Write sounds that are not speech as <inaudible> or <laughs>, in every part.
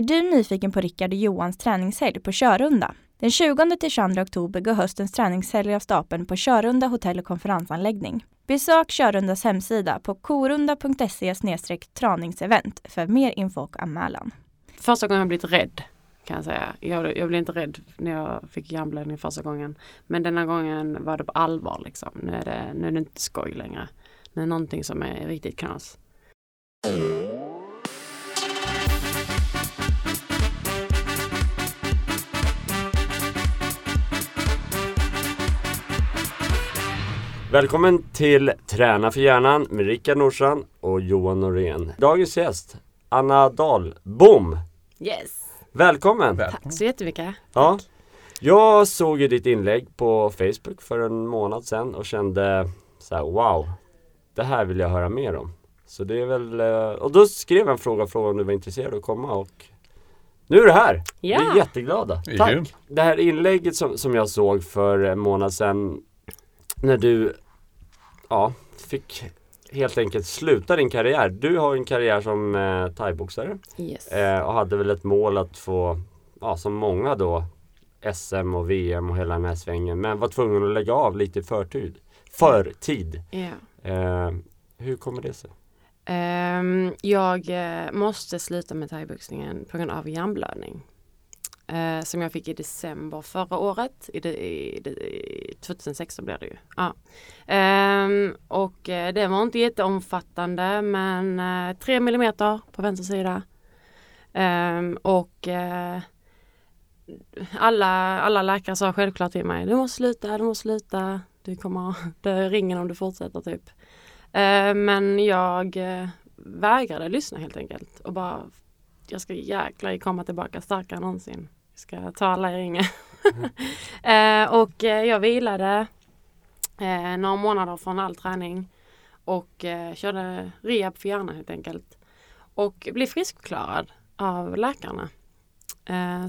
Är du nyfiken på Rickard och Johans träningshelg på Körunda? Den 20-22 oktober går höstens träningshelg av stapeln på Körunda hotell och konferensanläggning. Besök Körundas hemsida på korunda.se traningsevent för mer info och anmälan. Första gången jag blivit rädd kan jag säga. Jag, jag blev inte rädd när jag fick hjärnblödning första gången. Men denna gången var det på allvar liksom. Nu är det, nu är det inte skoj längre. Nu är det någonting som är riktigt knas. Välkommen till Träna för hjärnan med Rickard Norsan och Johan Norén. Dagens gäst, Anna Dahlbom. Yes! Välkommen! Tack så jättemycket. Ja. Jag såg ju ditt inlägg på Facebook för en månad sedan och kände så här, wow, det här vill jag höra mer om. Så det är väl, eh, och då skrev jag en fråga, fråga om du var intresserad av att komma och nu är du här! Ja. Vi är jätteglada. Tack! Det här inlägget som, som jag såg för en månad sedan när du ja, fick helt enkelt sluta din karriär. Du har en karriär som eh, thaiboxare Yes. eh, och hade väl ett mål att få, ja som många då, SM och VM och hela den här svängen men var tvungen att lägga av lite i förtid. Förtid. Ja. Eh, hur kommer det sig? Ehm, jag eh, måste sluta med thaiboxningen på grund av hjärnblödning. Eh, som jag fick i december förra året. I, de, i, de, i 2016 blev det ju. Ja. Eh, och eh, det var inte jätteomfattande men eh, 3 millimeter på vänster sida. Ehm, och eh, alla, alla läkare sa självklart till mig, du måste sluta, du måste sluta. Du kommer <laughs> dö i ringen om du fortsätter typ. Eh, men jag eh, vägrade lyssna helt enkelt och bara jag ska jäklar komma tillbaka starkare än någonsin. Ska ta alla i ringen. eh, och eh, jag vilade eh, några månader från all träning och eh, körde rehab för hjärnan helt enkelt. Och blev friskförklarad av läkarna.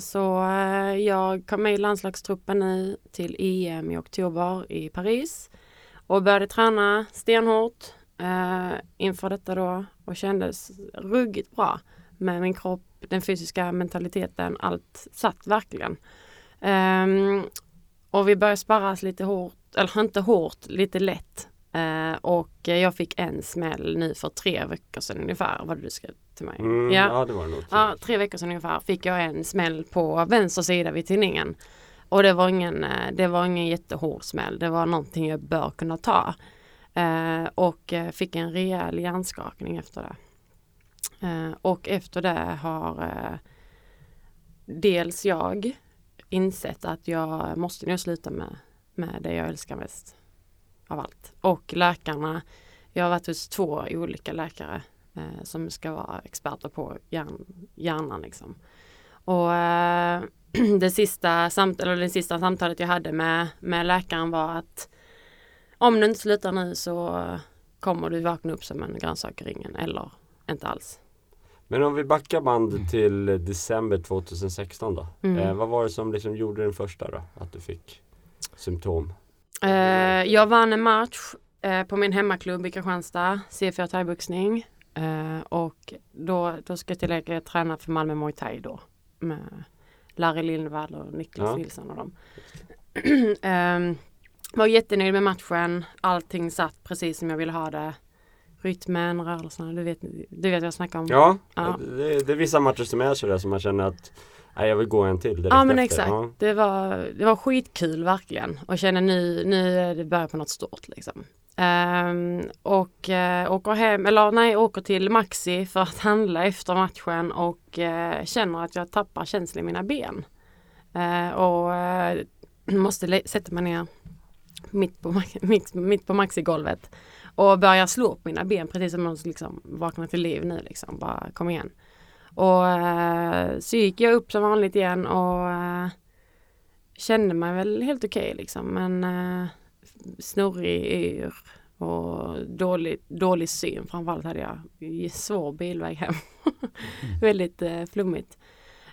Så jag kom med i landslagstruppen nu till EM i oktober i Paris och började träna stenhårt inför detta då och kändes ruggigt bra med min kropp, den fysiska mentaliteten, allt satt verkligen. Ehm, och vi började sparras lite hårt, eller inte hårt, lite lätt. Eh, och jag fick en smäll nu för tre veckor sedan ungefär, vad du skrev till mig. Mm, Ja. ja. det var nog. Ja, tre veckor sedan ungefär fick jag en smäll på vänster sida vid tinningen. Och det var ingen, eh, det var ingen jättehård smäll. Det var någonting jag bör kunna ta. Eh, och fick en rejäl hjärnskakning efter det. Eh, och efter det har eh, dels jag insett att jag måste nog sluta med, med det jag älskar mest av allt. Och läkarna, jag har varit hos två olika läkare eh, som ska vara experter på hjärn, hjärnan. Liksom. Och eh, <clears throat> det, sista samt, eller det sista samtalet jag hade med, med läkaren var att om du inte slutar nu så kommer du vakna upp som en grönsak i ringen eller inte alls. Men om vi backar band till december 2016 då. Mm. Eh, vad var det som liksom gjorde den första då? Att du fick symptom? Eh, jag vann en match eh, på min hemmaklubb i Kristianstad, C4 thaiboxning. Eh, och då, då ska jag tillägga jag tränar för Malmö Muay Thai då. Med Larry Lindvall och Niklas Ja. Nilsson och dem. <clears throat> Ehm, var jättenöjd med matchen. Allting satt precis som jag ville ha det. Rytmen, rörelserna, du vet, du vet vad jag snackar om. Ja, Ja. Det, det är vissa matcher som är sådär som man känner att nej, jag vill gå en till direkt Ja men efter. exakt. Ja. Det, var, det var skitkul verkligen och känner nu, nu är det början på något stort liksom. Ehm, och uh, åker hem, eller nej, åker till Maxi för att handla efter matchen och eh, känner att jag tappar känslan i mina ben. Eh, och måste sätta mig ner mitt på, mitt, mitt på Maxi-golvet och börja slå på mina ben precis som någon som liksom vaknar till liv nu liksom. Bara kom igen. Och eh, så gick jag upp som vanligt igen och eh, kände mig väl helt okej liksom. Men eh, snurrig yr och dålig, dålig syn. Framförallt hade jag svår bilväg hem. <laughs> Väldigt eh, flummigt.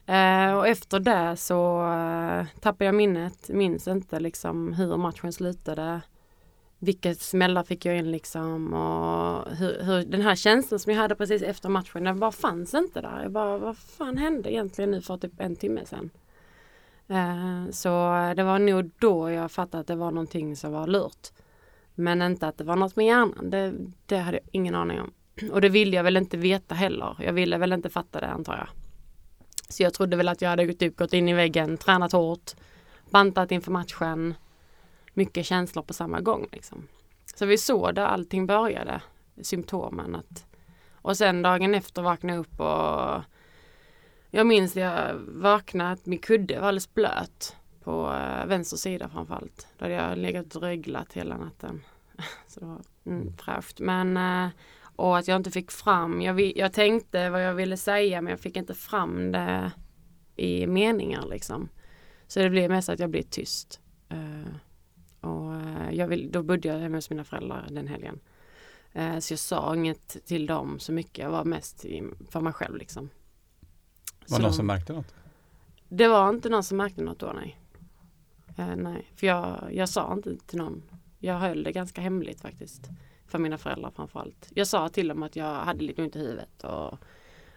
Eh, och efter det så eh, tappade jag minnet. Minns inte liksom hur matchen slutade vilka smällar fick jag in liksom och hur, hur, den här känslan som jag hade precis efter matchen, den bara fanns inte där. Jag bara, vad fan hände egentligen nu för typ en timme sedan? Eh, så det var nog då jag fattade att det var någonting som var lurt. Men inte att det var något med hjärnan, det, det hade jag ingen aning om. Och det ville jag väl inte veta heller. Jag ville väl inte fatta det antar jag. Så jag trodde väl att jag hade typ gått in i väggen, tränat hårt, bantat inför matchen. Mycket känslor på samma gång. Liksom. Så vi såg där allting började, symptomen. Att, och sen dagen efter vaknade jag upp och jag minns att jag vaknade att min kudde var alldeles blöt på äh, vänster sida framförallt. Då hade jag legat och dreglat hela natten. <laughs> Så det var mm, fräscht. Men äh, och att jag inte fick fram, jag, jag tänkte vad jag ville säga men jag fick inte fram det i meningar liksom. Så det blev mest att jag blev tyst. Eh, och uh, jag vill, då bodde jag hemma hos mina föräldrar den helgen. Uh, så jag sa inget till dem så mycket, jag var mest för mig själv liksom. Var det någon som märkte något? Det var inte någon som märkte något då nej. nej, för jag, jag sa inte till någon. Jag höll det ganska hemligt faktiskt. För mina föräldrar framförallt. Jag sa till dem att jag hade lite ont i huvudet. Och,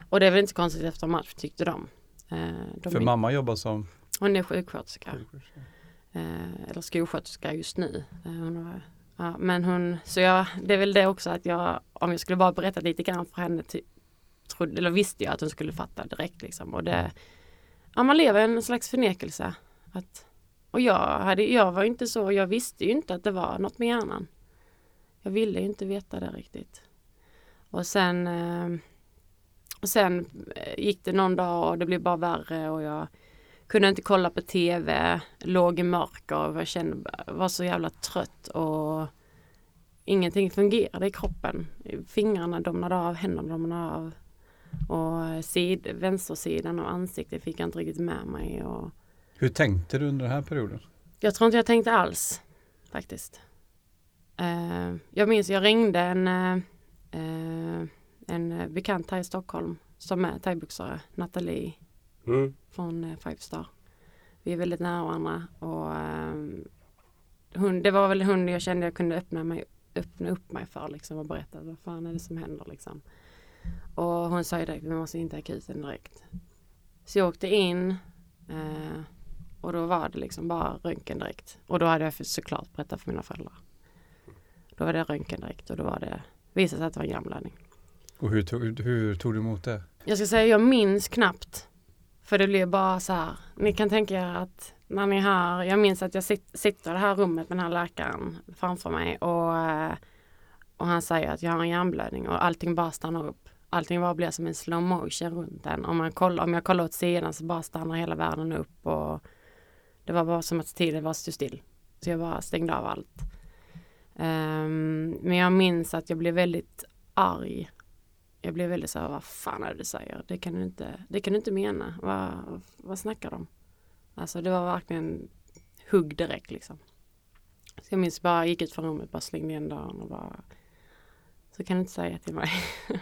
och det är väl inte konstigt efter match tyckte de. Eh, de för är, mamma jobbar som? Hon är sjuksköterska. Eh, eller skolsköterska just nu. Eh, hon var, ja, men hon, så jag, det är väl det också att jag, om jag skulle bara berätta lite grann för henne, ty, trodde, eller visste jag att hon skulle fatta direkt liksom. Och det, ja man lever i en slags förnekelse. Att, och jag, hade, jag var inte så, jag visste ju inte att det var något med hjärnan. Jag ville inte veta det riktigt. Och sen, eh, och sen eh, gick det någon dag och det blev bara värre och jag kunde inte kolla på TV, låg i mörker och jag kände, var så jävla trött och ingenting fungerade i kroppen. Fingrarna domnade av, händerna domnade av och sid, vänstersidan av ansiktet fick jag inte riktigt med mig. Och... Hur tänkte du under den här perioden? Jag tror inte jag tänkte alls faktiskt. Uh, jag minns jag ringde en, uh, en bekant här i Stockholm som är thaiboxare, Nathalie mm. från uh, Five Star. Vi är väldigt nära varandra och hon, det var väl hon jag kände jag kunde öppna, mig, öppna upp mig för liksom och berätta vad fan är det som händer liksom. Och hon sa direkt vi måste in till akuten direkt. Så jag åkte in och då var det liksom bara röntgen direkt. Och då hade jag såklart berättat för mina föräldrar. Då var det röntgen direkt och då var det, visade sig att det var hjärnblödning. Och hur tog, hur tog du emot det? Jag ska säga, jag minns knappt. För det blir bara så här, ni kan tänka er att när ni hör, jag minns att jag sit, sitter i det här rummet med den här läkaren framför mig och, eh, och han säger att jag har en hjärnblödning och allting bara stannar upp. Allting bara blir som en slow motion runt en. Om, man kollar, om jag kollar åt sidan så bara stannar hela världen upp och det var bara som att tiden var stod still. Så jag bara stängde av allt. Um, men jag minns att jag blev väldigt arg. Jag blev väldigt så här, vad fan är det du säger? Det kan du inte, det kan du inte mena. Vad, vad snackar de? Alltså det var verkligen hugg direkt liksom. Så jag minns bara, gick ut från rummet, bara slängde igen dörren och bara Så kan du inte säga till mig.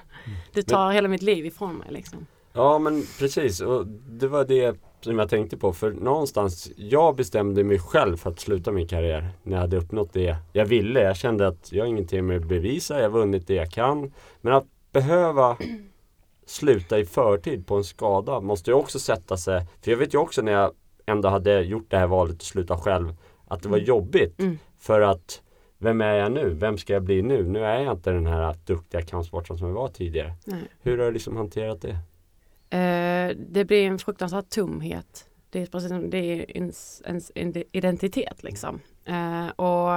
<laughs> du tar men, hela mitt liv ifrån mig liksom. Ja men precis och det var det som jag tänkte på. För någonstans, jag bestämde mig själv för att sluta min karriär när jag hade uppnått det jag ville. Jag kände att jag har ingenting med att bevisa, jag har vunnit det jag kan. Men att behöva sluta i förtid på en skada måste ju också sätta sig. För jag vet ju också när jag ändå hade gjort det här valet att sluta själv att det var mm. jobbigt. Mm. För att vem är jag nu? Vem ska jag bli nu? Nu är jag inte den här duktiga kampsportaren som jag var tidigare. Nej. Hur har du liksom hanterat det? Eh, det blir en fruktansvärd tomhet. Det är precis som det är ens, ens identitet liksom. Eh, och,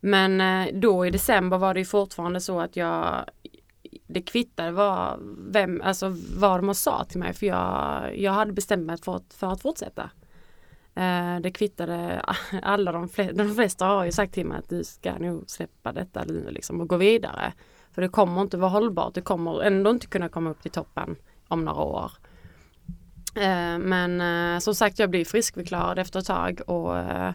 men eh, då i december var det fortfarande så att jag det kvittade vad, vem, alltså vad de sa till mig för jag, jag hade bestämt mig för, för att fortsätta. Eh, det kvittade <laughs> alla de flesta, de flesta har ju sagt till mig att du ska nog släppa detta nu liksom och gå vidare. För det kommer inte vara hållbart, du kommer ändå inte kunna komma upp till toppen om några år. Eh, men eh, som sagt jag blev friskförklarad efter ett tag och eh,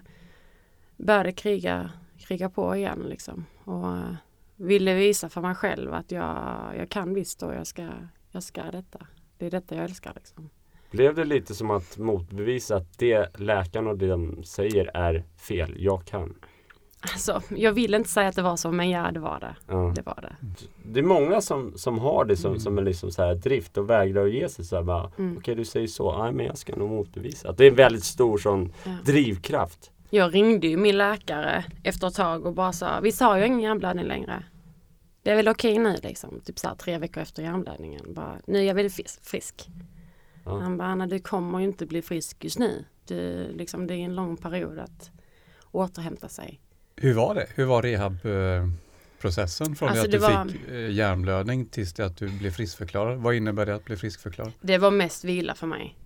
började kriga, kriga på igen liksom. Och eh, ville visa för mig själv att jag, jag kan visst och jag ska, jag ska detta. Det är detta jag älskar liksom. Blev det lite som att motbevisa att det läkaren och det de säger är fel, jag kan? Alltså, jag vill inte säga att det var så men ja det var det. Ja. Det var det. Det är många som, som har det som, Mm. som en liksom så här drift och vägrar att ge sig så här bara Mm. Okej du säger så, nej men jag ska nog motbevisa. Det är en väldigt stor sån Ja. drivkraft. Jag ringde ju min läkare efter ett tag och bara sa, vi har ju ingen hjärnblödning längre. Det är väl okej nu liksom, typ så här, tre veckor efter hjärnblödningen. Bara, nu är jag väldigt frisk. Ja. Han bara, Anna du kommer ju inte bli frisk just nu. Du, liksom, det är en lång period att återhämta sig. Hur var det? Hur var rehabprocessen från Alltså, det att du det var- fick eh, hjärnblödning tills det att du blev friskförklarad? Vad innebär det att bli friskförklarad? Det var mest vila för mig.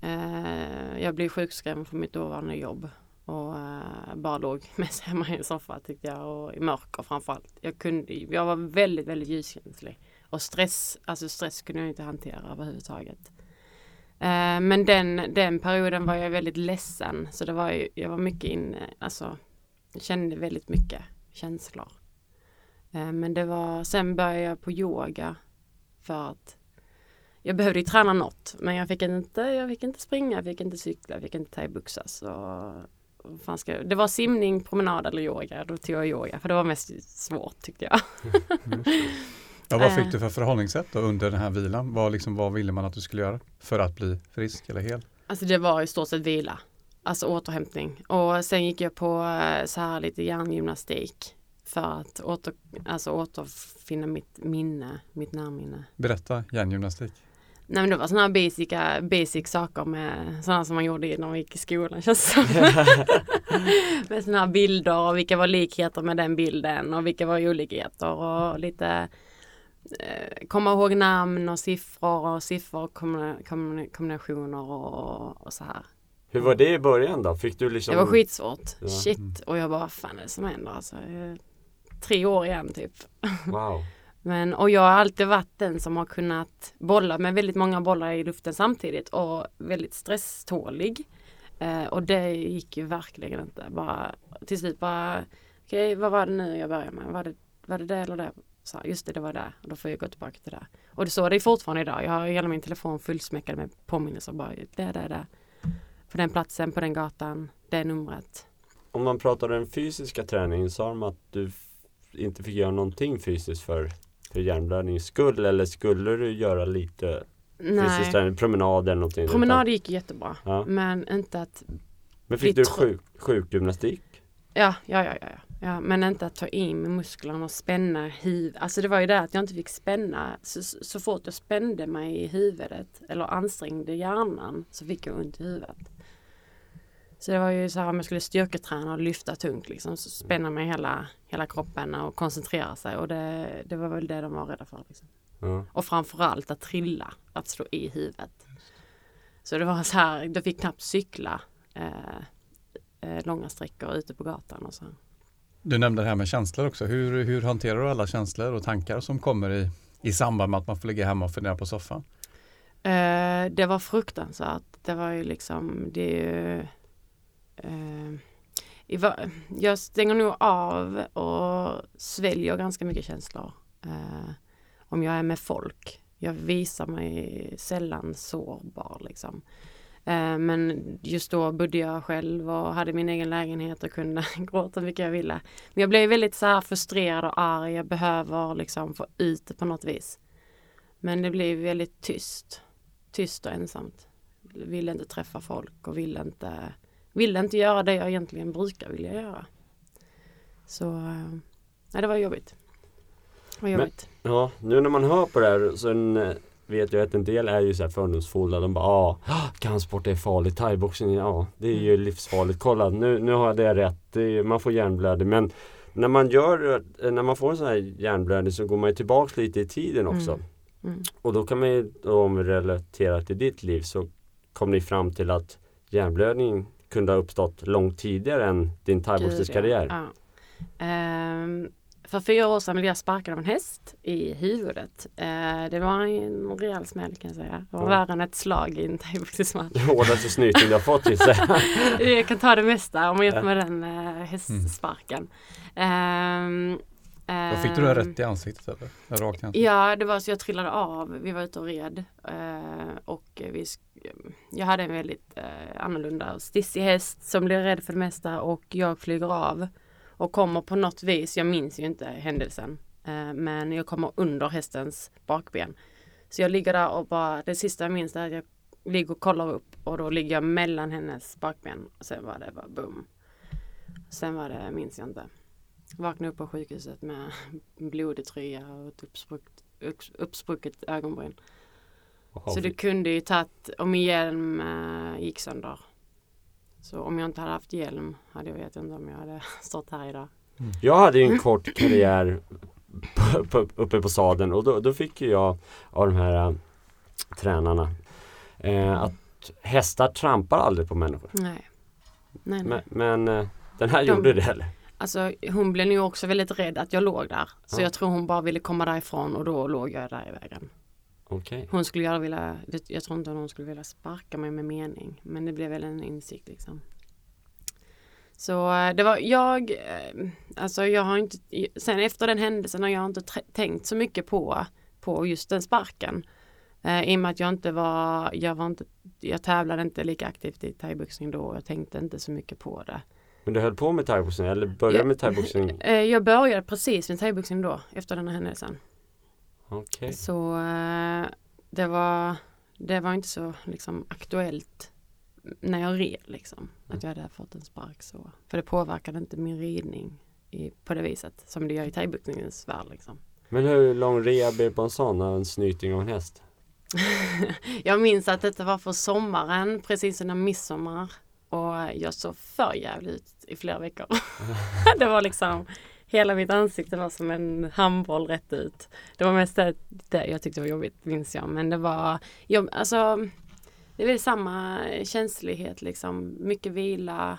Eh, jag blev sjukskriven från mitt dåvarande jobb och uh, bara låg <laughs> mest hemma i en soffa tyckte jag och i mörker framförallt. Jag, kunde, jag var väldigt, väldigt ljuskänslig och stress, alltså stress kunde jag inte hantera överhuvudtaget. Uh, men den, den perioden var jag väldigt ledsen så det var ju, jag var mycket inne, eh, alltså jag kände väldigt mycket känslor. Uh, men det var, sen började jag på yoga för att jag behövde ju träna något men jag fick inte, jag fick inte springa, jag fick inte cykla, jag fick inte thaiboxas. Och fan ska, det var simning, promenad eller yoga. Då tog jag yoga för det var mest svårt tyckte jag. Ja, vad fick du för förhållningssätt då under den här vilan? Vad, liksom, vad ville man att du skulle göra för att bli frisk eller hel? Alltså det var i stort sett vila. Alltså återhämtning. Och sen gick jag på eh, så här lite hjärngymnastik. För att åter, alltså återfinna mitt minne, mitt närminne. Berätta hjärngymnastik. Nej men det var sådana här basic, saker med sådana som man gjorde när man gick i skolan känns det som. <laughs> Med sådana här bilder och vilka var likheter med den bilden och vilka var olikheter och lite eh, komma ihåg namn och siffror och siffror kombina- kombinationer och, och så här. Hur var det i början då? Fick du liksom Det var skitsvårt. Ja. Shit. Och jag bara, fan är det som händer alltså? Tre år igen typ. Wow. Men, och jag har alltid varit den som har kunnat bolla med väldigt många bollar i luften samtidigt och väldigt stresstålig. Eh, och det gick ju verkligen inte. Bara, till slut bara, okej vad var det nu jag började med? Var det var det, det eller det? Så, just det, det var det. Och då får jag gå tillbaka till det. Och det så är det fortfarande idag. Jag har hela min telefon fullsmäckad med påminnelser. Bara, det, det, det. På den platsen, på den gatan, det numret. Om man pratar om den fysiska träningen sa de att du inte fick göra någonting fysiskt för, för hjärnblödningens skull eller skulle du göra lite fysisk träning, promenad eller någonting? promenad gick jättebra. Ja. Men inte att Men fick du sjuk, sjukgymnastik? Ja, ja, ja, ja, ja. ja. Men inte att ta in med musklerna och spänna huvudet. Alltså det var ju det att jag inte fick spänna. Så, så fort jag spände mig i huvudet eller ansträngde hjärnan så fick jag ont i huvudet. Så det var ju så här om jag skulle styrketräna och lyfta tungt liksom. Så spänna mig hela, hela kroppen och koncentrera sig. Och det, det var väl det de var rädda för. Liksom. Ja. Och framförallt att trilla, att slå i huvudet. Så det var så här, jag fick knappt cykla eh, eh, långa sträckor ute på gatan och så. Du nämnde det här med känslor också. Hur, hur hanterar du alla känslor och tankar som kommer i, i samband med att man får ligga hemma och fundera på soffan? Eh, det var fruktansvärt. Det var ju liksom, det är ju... Eh, i va- jag stänger nog av och sväljer ganska mycket känslor. Eh, om jag är med folk. Jag visar mig sällan sårbar liksom. Eh, men just då bodde jag själv och hade min egen lägenhet och kunde <laughs> gråta hur mycket jag ville. Men jag blev väldigt så här frustrerad och arg. Jag behöver liksom få ut det på något vis. Men det blev väldigt tyst. Tyst och ensamt. Ville inte träffa folk och ville inte, ville inte göra det jag egentligen brukar vilja göra. Så eh, nej, det var jobbigt. Det var Men- jobbigt. Ja, nu när man hör på det här så en, vet jag att en del är ju så här fördomsfulla. De bara ah, kampsport är farligt, thaiboxning, ja det är ju livsfarligt. Kolla nu, nu har jag det rätt, det är, man får hjärnblödning. Men när man gör, när man får en sån här hjärnblödning så går man ju tillbaks lite i tiden också. Mm. Mm. Och då kan man ju, om vi relaterar till ditt liv så kom ni fram till att hjärnblödning kunde ha uppstått långt tidigare än din thaiboxningskarriär. Ja. Ehm, för fyra år sedan blev jag sparkad av en häst i huvudet. Eh, det var en rejäl smäll kan jag säga. Det var Ja. värre än ett slag i en thaiboxningsmatch. <laughs> Hårdaste snyting jag fått vill säga. Jag kan ta det mesta om man jämför med den eh, hästsparken. Ehm, Då fick du det ehm, rätt i ansiktet eller? Rakt i ansiktet? Ja, det var så jag trillade av. Vi var ute och red. Eh, och vi, jag hade en väldigt eh, annorlunda och stissig häst som blev rädd för det mesta och jag flyger av. och kommer på något vis, jag minns ju inte händelsen, eh, men jag kommer under hästens bakben. Så jag ligger där och bara, det sista jag minns är att jag ligger och kollar upp och då ligger jag mellan hennes bakben och sen var det bara boom. Sen var det, minns jag inte. Vaknade upp på sjukhuset med <laughs> blodig tröja och ett uppsprucket, uppsprucket ögonbryn. Så det kunde ju tagit, om min hjälm äh, gick sönder. Så om jag inte hade haft hjälm hade jag vet inte om jag hade <laughs> stått här idag. Jag hade ju en kort karriär uppe på sadeln och då, då fick ju jag av de här äh, tränarna äh, att hästar trampar aldrig på människor. Nej. Nej, nej. Men, men äh, den här De- gjorde det eller? Alltså hon blev nog också väldigt rädd att jag låg där. Så Ja. jag tror hon bara ville komma därifrån och då låg jag där i vägen. Okej. Hon skulle gärna vilja, jag tror inte hon skulle vilja sparka mig med mening. Men det blev väl en insikt liksom. Så eh, det var jag, eh, alltså jag har inte, sen efter den händelsen har jag inte tänkt så mycket på, på just den sparken. Eh, I och med att jag inte var, jag var inte, jag tävlade inte lika aktivt i thaiboxning då. Jag tänkte inte så mycket på det. Men du höll på med thaiboxning eller började Ja. med thaiboxning? Eh, Jag började precis med thaiboxning då, efter den här händelsen. Okej. Så eh, det var, det var inte så liksom aktuellt när jag red liksom. Att jag hade fått en spark så. För det påverkade inte min ridning i, på det viset som det gör i thaiboxningens värld liksom. Men hur lång rehab är på en sån, av en snyting av en häst? <laughs> jag minns att detta var för sommaren, precis innan midsommar. Och jag såg för jävligt ut i flera veckor. <laughs> det var liksom Hela mitt ansikte var som en handboll rätt ut. Det var mest det, det jag tyckte var jobbigt, minns jag. Men det var, jag, alltså, det är väl samma känslighet liksom. Mycket vila,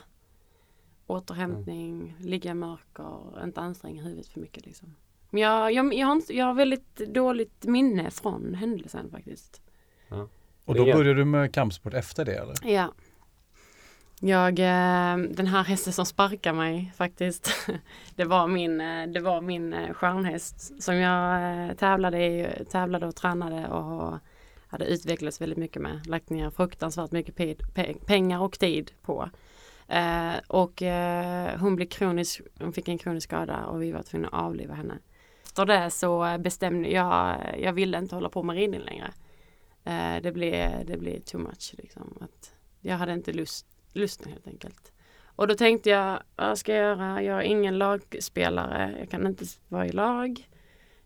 återhämtning, ligga i mörker, inte anstränga huvudet för mycket liksom. Men jag, jag, jag, har, inte, jag har väldigt dåligt minne från händelsen faktiskt. Och då började du med kampsport efter det eller? Ja. Jag, eh, den här hästen som sparkar mig faktiskt. <laughs> Det var min, eh, det var min eh, stjärnhäst som jag tävlade, i, tävlade och tränade och hade utvecklats väldigt mycket med. Lagt ner fruktansvärt mycket pe- pe- pengar och tid på. Eh, och eh, hon blev kronisk, hon fick en kronisk skada och vi var tvungna att avliva henne. Efter det så bestämde jag, jag ville inte hålla på med ridning längre. Eh, det blev, det blev too much liksom. Att jag hade inte lust, lusten helt enkelt. Och då tänkte jag, vad ska jag göra? Jag är ingen lagspelare, jag kan inte vara i lag.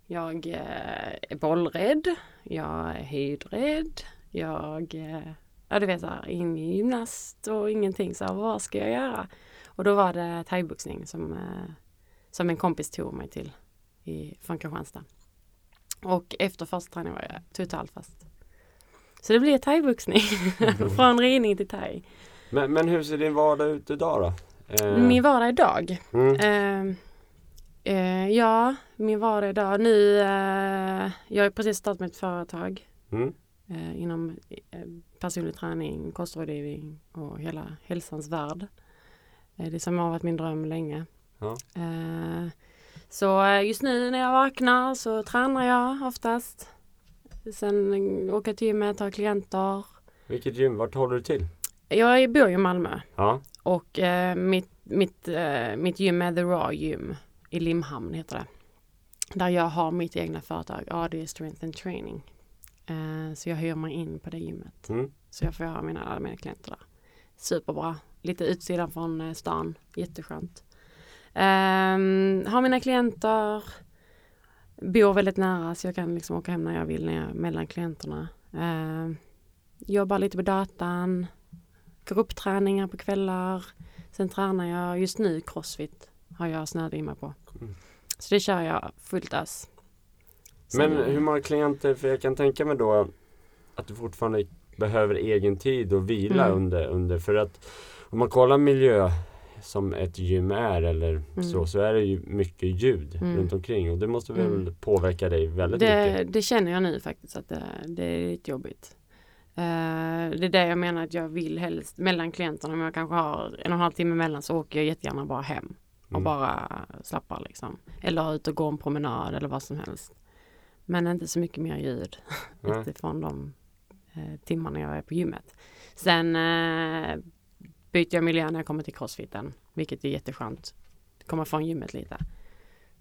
Jag eh, är bollrädd, jag är höjdrädd, jag, eh, ja du vet så här, ingen gymnast och ingenting. Så här, vad ska jag göra? Och då var det thaiboxning som, eh, som en kompis tog mig till i, från Kristianstad. Och efter första träningen var jag totalt fast. Så det blev thaiboxning. <laughs> Från ridning till thai. Men, men hur ser din vardag ut idag då? Eh, Min vardag idag. mm. Eh, eh, ja, min vardag idag. Nu, eh, jag har precis startat mitt företag Mm. eh, inom eh, personlig träning, kostrådgivning och hela hälsans värld. Eh, det som har varit min dröm länge. Ja. Så just nu när jag vaknar så tränar jag oftast. Sen åker jag till gymmet, tar klienter. Vilket gym, vart håller du till? Jag bor ju i Malmö Ja, och eh, mitt, mitt, eh, mitt gym är The Raw Gym i Limhamn heter det. Där jag har mitt egna företag, AD Strength and Training. Eh, så jag hyr mig in på det gymmet. mm. Så jag får göra mina, alla mina klienter där. Superbra. Lite utsidan från eh, stan. Jätteskönt. Ehm, har mina klienter. Bor väldigt nära så jag kan liksom åka hem när jag vill när jag, mellan klienterna. Ehm, jobbar lite på datan. Gruppträningar på kvällar. Sen tränar jag just nu crossfit. Har jag mig på. Mm. Så det kör jag fullt ös. Men hur många klienter, för jag kan tänka mig då att du fortfarande behöver egen tid och vila Mm. under, under, för att om man kollar miljö som ett gym är eller Mm. så, så är det ju mycket ljud Mm. runt omkring och det måste väl Mm. påverka dig väldigt det, mycket. det känner jag nu faktiskt att det, det är lite jobbigt. Eh, det är det jag menar att jag vill helst mellan klienterna om jag kanske har en och en halv timme mellan så åker jag jättegärna bara hem och Mm. bara slappar liksom. Eller ut och går en promenad eller vad som helst. Men inte så mycket mer ljud <laughs> Nej. utifrån de eh, timmarna jag är på gymmet. Sen eh, byter jag miljö när jag kommer till crossfiten, vilket är jätteskönt. komma från gymmet lite.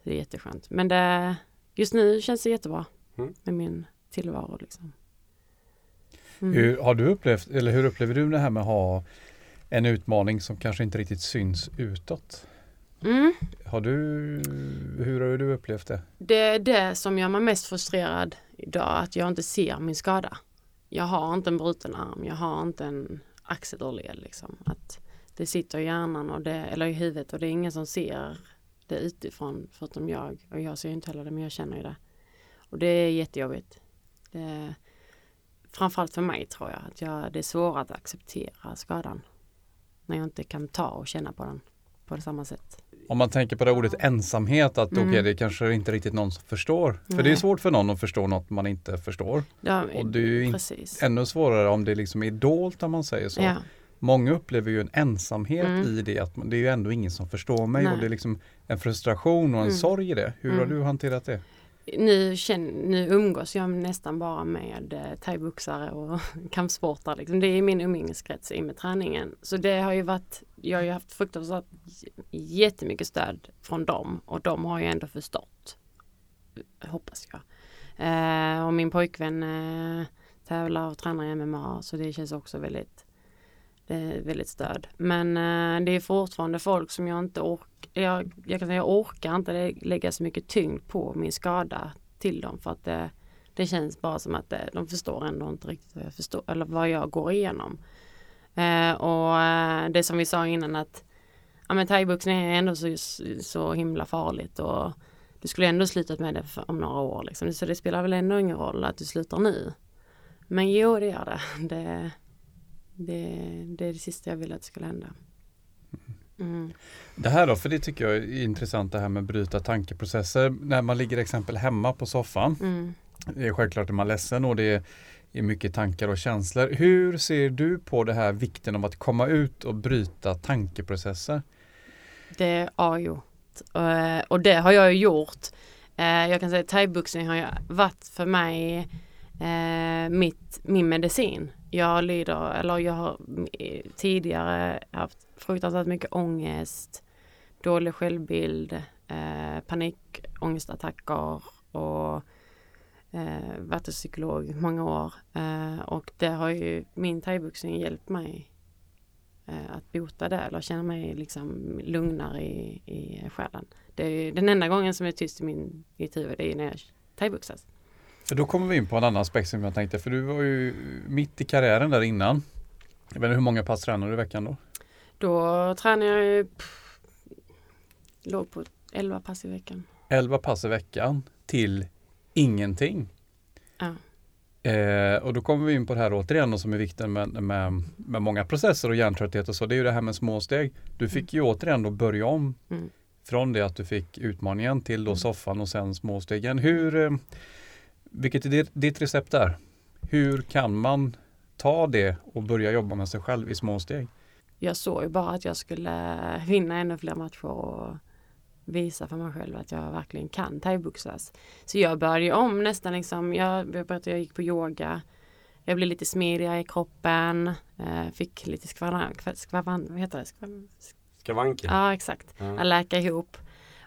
Det är jätteskönt. Men det, just nu känns det jättebra Mm. med min tillvaro liksom. Mm. Hur, har du upplevt, eller hur upplever du det här med att ha en utmaning som kanske inte riktigt syns utåt? Mm. Har du, hur har du upplevt det? Det är det som gör mig mest frustrerad idag, att jag inte ser min skada. Jag har inte en bruten arm, jag har inte en axelled liksom. Att det sitter i hjärnan och det, eller i huvudet och det är ingen som ser det utifrån förutom jag. Och jag ser inte heller det men jag känner ju det. Och det är jättejobbigt. Det framförallt för mig tror jag, att jag, det är svårare att acceptera skadan. När jag inte kan ta och känna på den på samma sätt. Om man tänker på det ordet ensamhet, att Mm. okej, det kanske inte riktigt någon som förstår. För det är Nej. svårt för någon att förstå något man inte förstår. Ja, Och det är ju precis. ännu svårare om det liksom är dolt om man säger så. Ja. Många upplever ju en ensamhet Mm. i det, att det är ju ändå ingen som förstår mig Nej. och det är liksom en frustration och en Mm. sorg i det. Hur har Mm. du hanterat det? Nu, känner, nu umgås jag nästan bara med eh, thaiboxare och <laughs> kampsportare. Liksom. Det är min umgängeskrets i med träningen. Så det har ju varit, jag har ju haft fruktansvärt jättemycket stöd från dem och de har ju ändå förstått. Hoppas jag. Eh, och min pojkvän eh, tävlar och tränar i MMA så det känns också väldigt Eh, väldigt stöd. Men eh, det är fortfarande folk som jag inte orkar, jag, jag kan säga jag orkar inte lägga så mycket tyngd på min skada till dem för att det, det känns bara som att det, de förstår ändå inte riktigt vad jag förstår eller vad jag går igenom. Eh, och eh, det som vi sa innan att ja, men thaiboxning är ändå så, så himla farligt och du skulle ändå slutat med det om några år liksom. Så det spelar väl ändå ingen roll att du slutar nu. Men jo det gör det. <laughs> det det, det är det sista jag vill att det ska hända. Mm. Det här då, för det tycker jag är intressant det här med bryta tankeprocesser. När man ligger exempel hemma på soffan. Mm. Det är självklart att man är ledsen och det är mycket tankar och känslor. Hur ser du på det här vikten av att komma ut och bryta tankeprocesser? Det är A och O. Eh, Och det har jag gjort. Eh, Jag kan säga att thaiboxning har varit för mig eh, mitt, min medicin. Jag lider, eller jag har tidigare haft fruktansvärt mycket ångest, dålig självbild, eh, panikångestattacker och eh, varit hos psykolog många år. Eh, och det har ju min thaiboxning hjälpt mig eh, att bota det eller känna mig liksom lugnare i, i själen. Det är ju den enda gången som är tyst i min, mitt huvud, det är när jag thaiboxas. Då kommer vi in på en annan aspekt som jag tänkte, för du var ju mitt i karriären där innan. Jag vet inte, hur många pass tränar du i veckan då? Då tränar jag ju, pff, låg på 11 pass i veckan. 11 pass i veckan till ingenting. Ja. Eh, och då kommer vi in på det här återigen då, som är vikten med, med, med många processer och hjärntrötthet och så. Det är ju det här med småsteg. Du fick ju återigen då börja om Mm. från det att du fick utmaningen till då Mm. soffan och sen småstegen. Hur, eh, vilket är ditt, recept där? Hur kan man ta det och börja jobba med sig själv i små steg? Jag såg ju bara att jag skulle vinna ännu fler matcher och visa för mig själv att jag verkligen kan thaiboxas. Så jag började om nästan liksom, jag, jag berättade jag gick på yoga. Jag blev lite smidigare i kroppen, eh, fick lite skvavan, skvavan, vad heter det? Skvavan, Skavanker. ja exakt, Ja. att läka ihop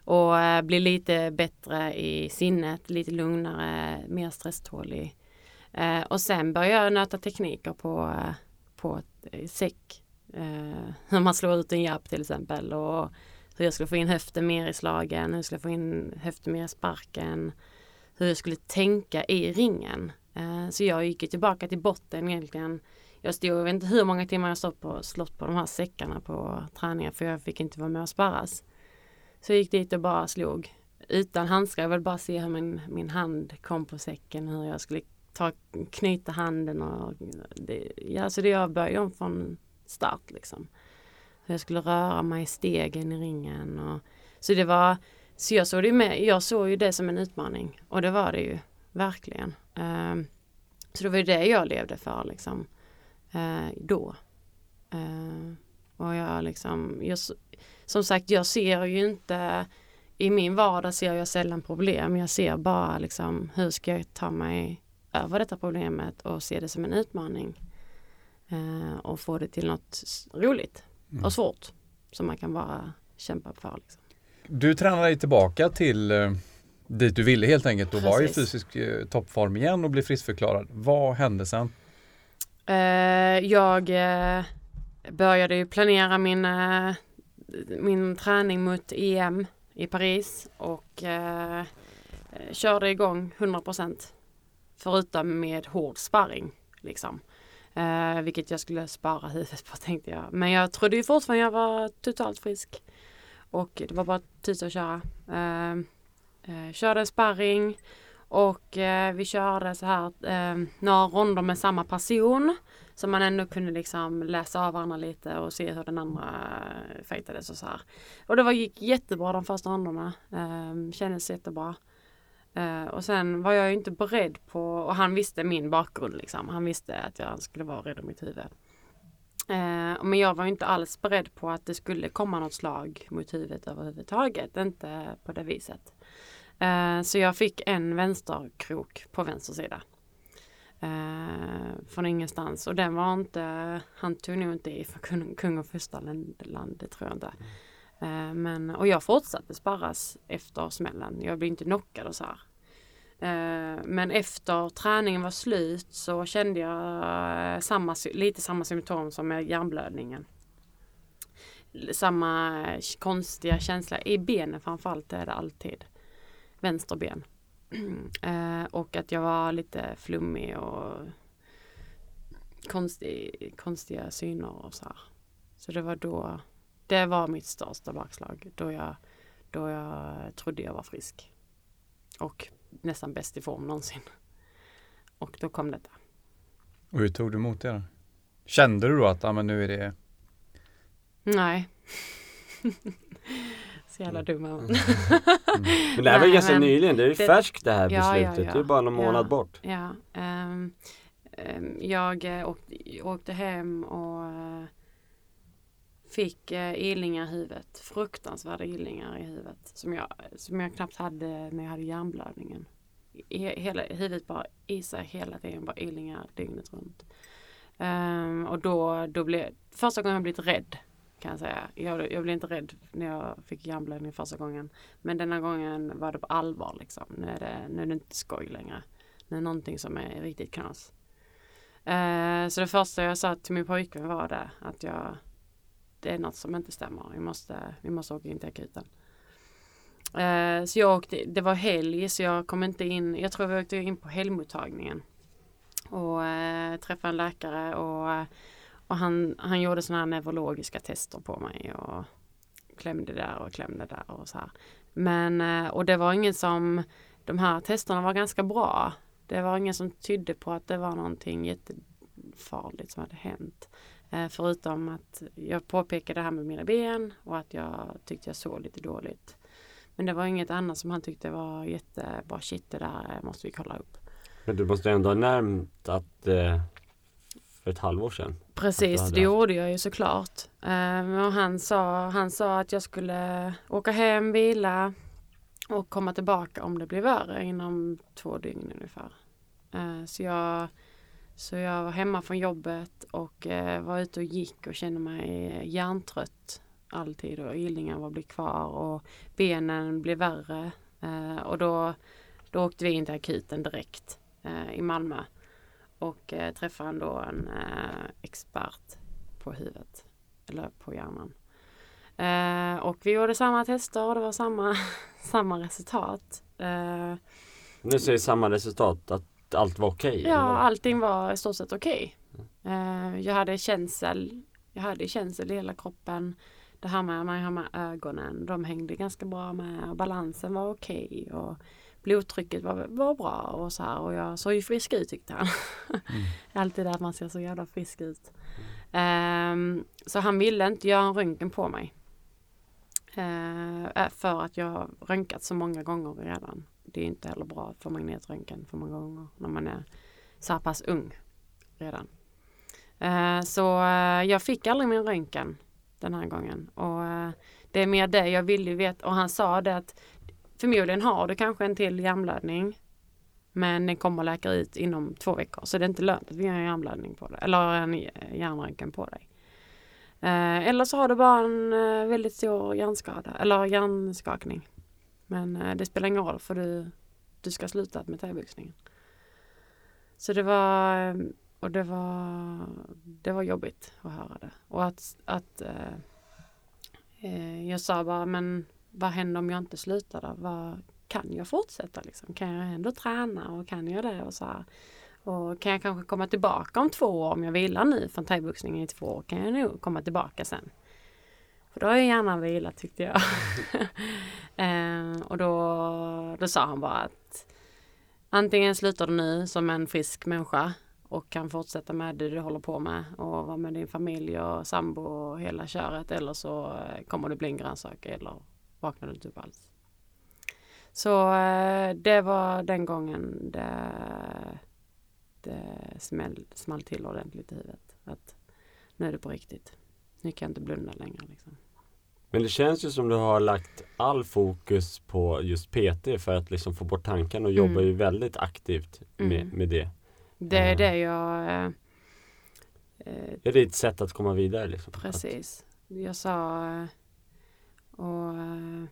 och eh, bli lite bättre i sinnet, lite lugnare, mer stresstålig. Eh, och sen började jag nöta tekniker på, eh, på eh, säck. Eh, <laughs> hur man slår ut en japp till exempel och hur jag skulle få in höften mer i slagen, hur jag skulle få in höften mer i sparken. Hur jag skulle tänka i ringen. Eh, så jag gick tillbaka till botten egentligen. Jag stod, jag vet inte hur många timmar jag stått på, slått på de här säckarna på träningar för jag fick inte vara med och sparras. Så jag gick dit och bara slog utan handskar. Jag ville bara se hur min, min hand kom på säcken, hur jag skulle ta, knyta handen och det, ja, så det jag började om från start liksom. Hur jag skulle röra mig i stegen i ringen och så det var så jag såg det med, jag såg ju det som en utmaning och det var det ju verkligen. Um, så det var ju det jag levde för liksom uh, då. Uh, och jag liksom, jag, som sagt jag ser ju inte i min vardag ser jag sällan problem. Jag ser bara liksom hur ska jag ta mig över detta problemet och se det som en utmaning. Eh, och få det till något roligt Mm. och svårt som man kan bara kämpa för. Liksom. du tränade dig tillbaka till eh, dit du ville helt enkelt och var i fysisk eh, toppform igen och blev friskförklarad. Vad hände sen? Eh, jag eh, började ju planera min, eh, min träning mot EM i Paris och eh, eh körde igång 100% förutom med hård sparring. Liksom. Eh, vilket jag skulle spara huvudet på tänkte jag. Men jag trodde ju fortfarande jag var totalt frisk. Och det var bara tid att köra. Eh, eh, körde sparring och eh, vi körde så här eh, några ronder med samma person. Så man ändå kunde liksom läsa av varandra lite och se hur den andra eh, fightades och så här. Och det var, gick jättebra de första ronderna. Um, kändes jättebra. Uh, och sen var jag ju inte beredd på, och han visste min bakgrund liksom. Han visste att jag skulle vara rädd om mitt huvud. Uh, men jag var ju inte alls beredd på att det skulle komma något slag mot huvudet överhuvudtaget. Inte på det viset. Uh, så jag fick en vänsterkrok på vänster sida. Eh, från ingenstans och den var inte, han tog nog inte i för kung, kung och fosterland, det tror jag inte. Eh, men, och jag fortsatte sparras efter smällen. Jag blev inte knockad och så här. Eh, men efter träningen var slut så kände jag eh, samma, lite samma symptom som med hjärnblödningen. Samma eh, konstiga känsla i benen framförallt är det alltid. Vänsterben. Eh, och att jag var lite flummig och konstig, konstiga syner och så här. Så det var då, det var mitt största bakslag. Då jag, då jag trodde jag var frisk. Och nästan bäst i form någonsin. Och då kom detta. Och hur tog du emot det då? Kände du då att ah, men nu är det Nej. <laughs> Så jävla dum är man. Men det här var Nej, ganska men nyligen, det är ju det- färskt det här Ja, ja, beslutet. ja. Det är bara någon Ja. månad bort. Ja, ehm, ehm, jag eh, åkte, åkte hem och eh, fick uh, ilningar i huvudet. Fruktansvärda ilningar i huvudet. Som jag, som jag knappt hade när jag hade hjärnblödningen. I, hela huvudet bara i sig hela tiden, bara ilningar dygnet runt. Ehm, och då, då blev, första gången jag blivit rädd kan jag säga. Jag, jag blev inte rädd när jag fick hjärnblödning första gången. Men denna gången var det på allvar liksom. Nu är det, nu är det inte skoj längre. Nu är det någonting som är riktigt knas. Eh, så det första jag sa till min pojkvän var det att jag det är något som inte stämmer. Vi måste, vi måste åka in till akuten. Eh, så jag åkte, det var helg så jag kom inte in, jag tror vi åkte in på helgmottagningen. Och eh, träffade en läkare och, eh, och han, han gjorde sådana här neurologiska tester på mig och klämde där och klämde där och så här. Men, eh, och det var ingen som, de här testerna var ganska bra. Det var ingen som tydde på att det var någonting jättefarligt som hade hänt. Eh, förutom att jag påpekade det här med mina ben och att jag tyckte jag såg lite dåligt. Men det var inget annat som han tyckte var jättebra. Shit, det där eh, måste vi kolla upp. Men du måste ändå ha nämnt att eh, för ett halvår sedan. Precis, det gjorde jag ju såklart. Um, och han sa, han sa att jag skulle åka hem, vila och komma tillbaka om det blir värre inom två dygn ungefär. Eh, så, jag, så jag var hemma från jobbet och eh, var ute och gick och kände mig hjärntrött alltid och ilningar var blev kvar och benen blev värre. Eh, och då, då åkte vi in till akuten direkt eh, i Malmö och eh, träffade ändå en eh, expert på huvudet eller på hjärnan. Eh, och vi gjorde samma tester och det var samma, <laughs> samma resultat. Eh, Nu säger samma resultat att allt var okej? eller ja, vad? allting var i stort sett okej. Eh, jag hade känsel, jag hade känsel i hela kroppen. Det här med, med, med ögonen, de hängde ganska bra med och balansen var okej och blodtrycket var, var bra och så här och jag såg ju frisk ut tyckte han. <laughs> Alltid det att man ser så jävla frisk ut. Ehm, så han ville inte göra en röntgen på mig. Eh, för att jag har röntgat så många gånger redan. Det är inte heller bra för magnetröntgen för många gånger när man är så här pass ung redan. Eh, så eh, jag fick aldrig min röntgen den här gången. Och det är mer det jag ville ju veta. Och han sa det att förmodligen har du kanske en till hjärnblödning. Men den kommer att läka ut inom två veckor. Så det är inte lönt att vi gör en hjärnblödning på dig. Eller en hjärnröntgen på dig. Eh, eller så har du bara en eh, väldigt stor hjärnskada eller hjärnskakning. Men eh, det spelar ingen roll för du, du ska sluta med thaiboxningen. Så det var, eh, och det var, det var jobbigt att höra det. Och att, att eh, eh jag sa bara, men vad händer om jag inte slutar då? Vad, kan jag fortsätta liksom? Kan jag ändå träna och kan jag det? Och, så här. och kan jag kanske komma tillbaka om två år om jag vilar nu från thaiboxningen i två år kan jag nog komma tillbaka sen. För då har jag gärna vilat tyckte jag. <laughs> eh, och då, då sa han bara att antingen slutar du nu som en frisk människa och kan fortsätta med det du håller på med och vara med din familj och sambo och hela köret eller så eh, kommer du bli en grönsak eller vaknar du upp alls. Så eh, det var den gången det, det smäll, small till ordentligt i huvudet. Att nu är det på riktigt. Nu kan jag inte blunda längre. Liksom. Men det känns ju som du har lagt all fokus på just PT för att liksom få bort tanken och jobbar Mm. ju väldigt aktivt med, Mm. med det. Det är Ja. det jag... Eh, eh, Är det ett sätt att komma vidare? Liksom? Precis. Jag sa eh, och eh,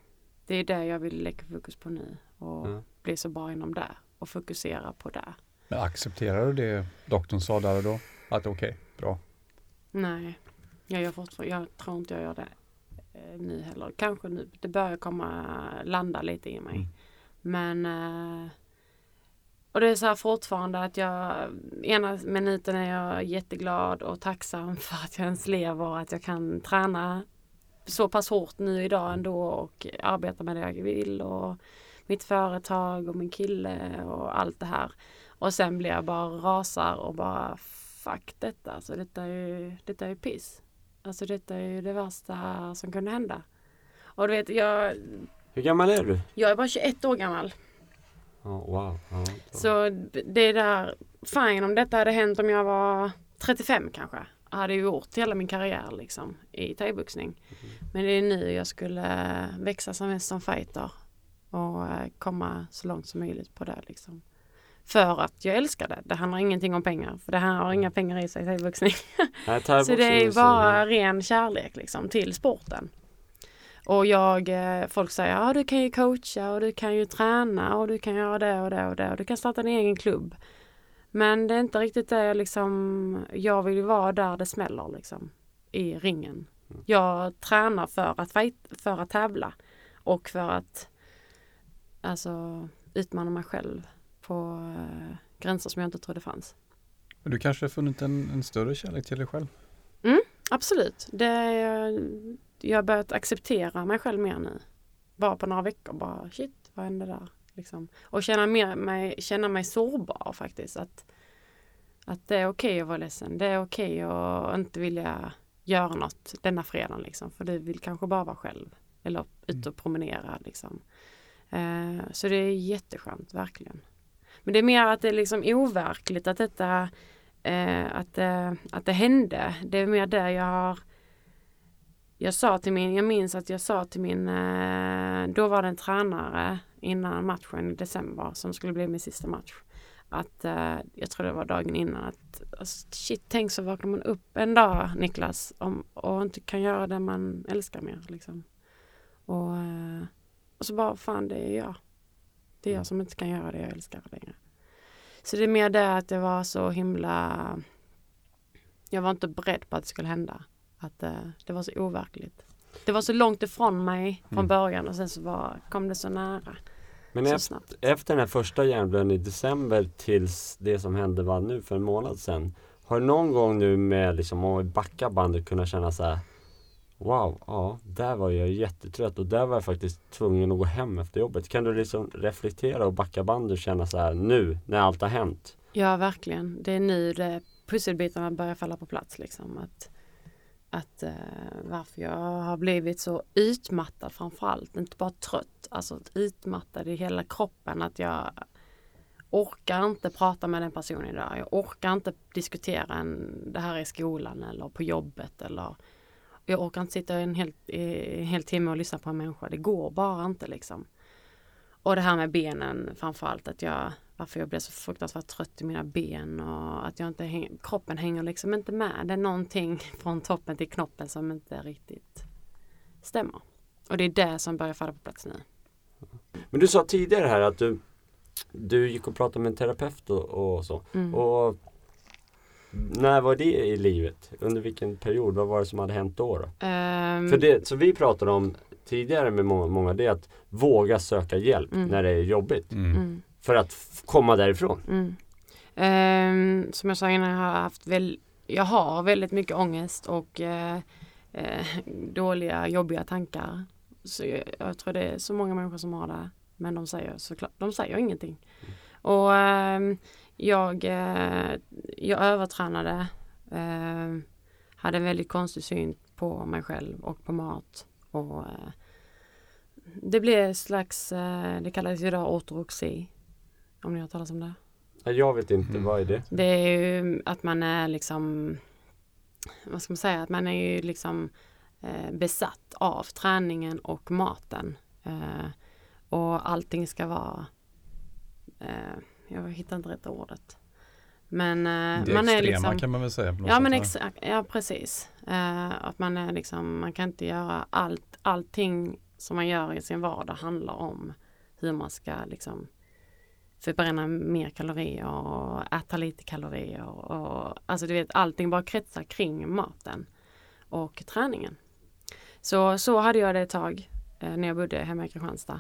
det är det jag vill lägga fokus på nu och Ja. bli så bra inom det och fokusera på det. Men accepterar du det doktorn sa där och då? Att okej, bra. Nej, jag, gör fortfarande, jag tror inte jag gör det eh, nu heller. Kanske nu, det börjar komma landa lite i mig. Mm. Men eh, och det är så här fortfarande att jag ena minuten är jag jätteglad och tacksam <laughs> för att jag ens lever att jag kan träna så pass hårt nu idag ändå och arbeta med det jag vill och mitt företag och min kille och allt det här. Och sen blir jag bara rasar och bara fuck detta. Alltså detta är ju, detta är ju piss. Alltså detta är ju det värsta som kunde hända. Och du vet, jag, Hur gammal är du? jag är bara 21 år gammal. Ja, wow. Ja, Så det är där, fine om detta hade hänt om jag var 35 kanske. Hade gjort hela min karriär liksom i thaiboxning. Men det är nu jag skulle växa som mest som fighter och eh, komma så långt som möjligt på det liksom. För att jag älskar det. Det handlar ingenting om pengar. För det här har inga pengar i sig thaiboxning. <laughs> Så det är bara ren kärlek liksom till sporten. Och jag, eh, folk säger ja du kan ju coacha och du kan ju träna och du kan göra det och det och det och du kan starta en egen klubb. Men det är inte riktigt det jag liksom, jag vill vara där det smäller liksom. I ringen. Jag tränar för att, fight, för att tävla och för att alltså utmana mig själv på eh, gränser som jag inte trodde fanns. Men du kanske har funnit en, en större kärlek till dig själv? Absolut. Det är, jag har börjat acceptera mig själv mer nu. Bara på några veckor. Bara shit, vad hände där? Liksom. Och känna, mer, mig, känna mig sårbar faktiskt. Att, att det är okej att vara ledsen. Det är okej att inte vilja göra något denna fredagen. Liksom. För du vill kanske bara vara själv. Eller ut och promenera. Liksom. Eh, så det är jätteskönt, verkligen. Men det är mer att det är liksom overkligt att detta eh, att, eh, att det hände. Det är mer det jag har jag sa till min, jag minns att jag sa till min, eh, då var det en tränare innan matchen i december som skulle bli min sista match. Att eh, jag tror det var dagen innan att alltså, shit tänk så vaknar man upp en dag Niklas om, och inte kan göra det man älskar mer liksom. Och, eh, och så bara fan det är jag. Det är jag som inte kan göra det jag älskar längre. Så det är mer det att det var så himla jag var inte beredd på att det skulle hända. Att eh, det var så overkligt. Det var så långt ifrån mig från Mm. början och sen så var, kom det så nära. Men så efter, snabbt. efter den här första hjärnblödningen i december tills det som hände var nu för en månad sedan. Har du någon gång nu med liksom om vi backar bandet kunnat känna så här Wow, ja, där var jag jättetrött och där var jag faktiskt tvungen att gå hem efter jobbet. Kan du liksom reflektera och backa bandet och känna så här nu när allt har hänt? Ja, verkligen. Det är nu det pusselbitarna börjar falla på plats. Liksom. Att, att eh, varför jag har blivit så utmattad framförallt. Inte bara trött, alltså utmattad i hela kroppen. Att jag orkar inte prata med den personen idag. Jag orkar inte diskutera en, det här i skolan eller på jobbet. Eller, jag orkar inte sitta en hel, en hel timme och lyssna på en människa. Det går bara inte liksom. Och det här med benen framförallt att jag varför jag blir så fruktansvärt trött i mina ben och att jag inte häng, kroppen hänger liksom inte med. Det är någonting <laughs> från toppen till knoppen som inte riktigt stämmer. Och det är det som börjar falla på plats nu. Men du sa tidigare här att du, du gick och pratade med en terapeut och, och så. Mm. Och när var det i livet? Under vilken period? Vad var det som hade hänt då? då? Ehm, För det som vi pratade om tidigare med många, många det är att våga söka hjälp Mm. när det är jobbigt. Mm. För att komma därifrån. Mm. Eh, som jag sa innan, jag har haft väl, jag har väldigt mycket ångest och eh, eh, <laughs> dåliga, jobbiga tankar. Så jag, jag tror det är så många människor som har det. Men de säger såklart, de säger ingenting. Och ehm, jag, eh, jag övertränade. Eh, hade en väldigt konstig syn på mig själv och på mat. Och eh, det blev slags, eh, det kallas ju idag ortodoxi. Om ni har talat om det? Jag vet inte, Mm. vad är det? Det är ju att man är liksom, vad ska man säga, att man är ju liksom eh, besatt av träningen och maten. Eh, och allting ska vara, eh, jag hittar inte rätt ordet. Men eh, Det man är liksom, kan man väl säga. på något Ja sätt, men exakt, ja precis. Eh, att man är liksom, man kan inte göra allt, allting som man gör i sin vardag handlar om hur man ska liksom förbränna mer kalorier och äta lite kalorier och alltså du vet allting bara kretsar kring maten och träningen. Så, så hade jag det ett tag eh, när jag bodde hemma i Kristianstad.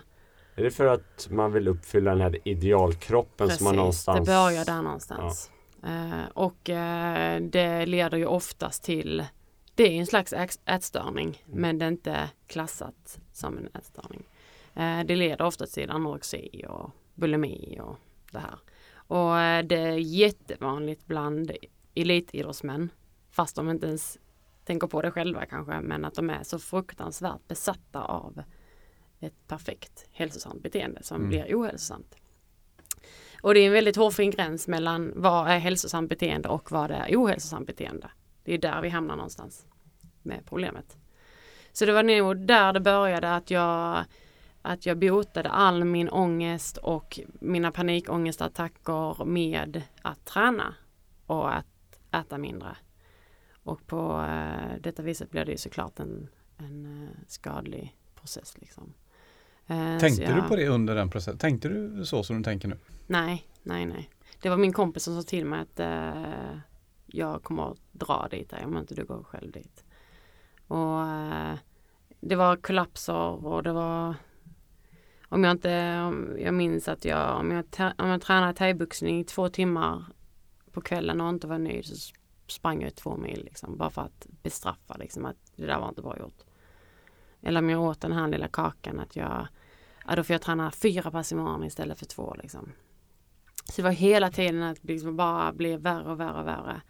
Är det för att man vill uppfylla den här idealkroppen som man någonstans... det börjar där någonstans. Eh, och eh, det leder ju oftast till, det är en slags ät- ätstörning Mm. men det är inte klassat som en ätstörning. Eh, det leder ofta till anorexi och bulimi och det här. Och eh, det är jättevanligt bland elitidrottsmän fast de inte ens tänker på det själva kanske men att de är så fruktansvärt besatta av ett perfekt hälsosamt beteende som Mm. blir ohälsosamt. Och det är en väldigt hårfin gräns mellan vad är hälsosamt beteende och vad är ohälsosamt beteende. Det är där vi hamnar någonstans med problemet. Så det var nog där det började att jag att jag botade all min ångest och mina panikångestattacker med att träna och att äta mindre. Och på eh, detta viset blev det ju såklart en, en eh, skadlig process. Liksom. Eh, Tänkte du jag- på det under den processen? Tänkte du så som du tänker nu? Nej, nej, nej. Det var min kompis som sa till mig att eh, jag kommer att dra dit där, om inte du går själv dit. Och eh, det var kollapser och det var om jag inte, om jag minns att jag, om jag, om jag tränade thaiboxning i två timmar på kvällen och inte var nöjd så sprang jag två mil liksom, bara för att bestraffa liksom att det där var inte bra gjort. Eller om jag åt den här lilla kakan att jag, ja då får jag träna fyra pass i morgon istället för två liksom. Så det var hela tiden att det liksom bara blev värre och värre och värre.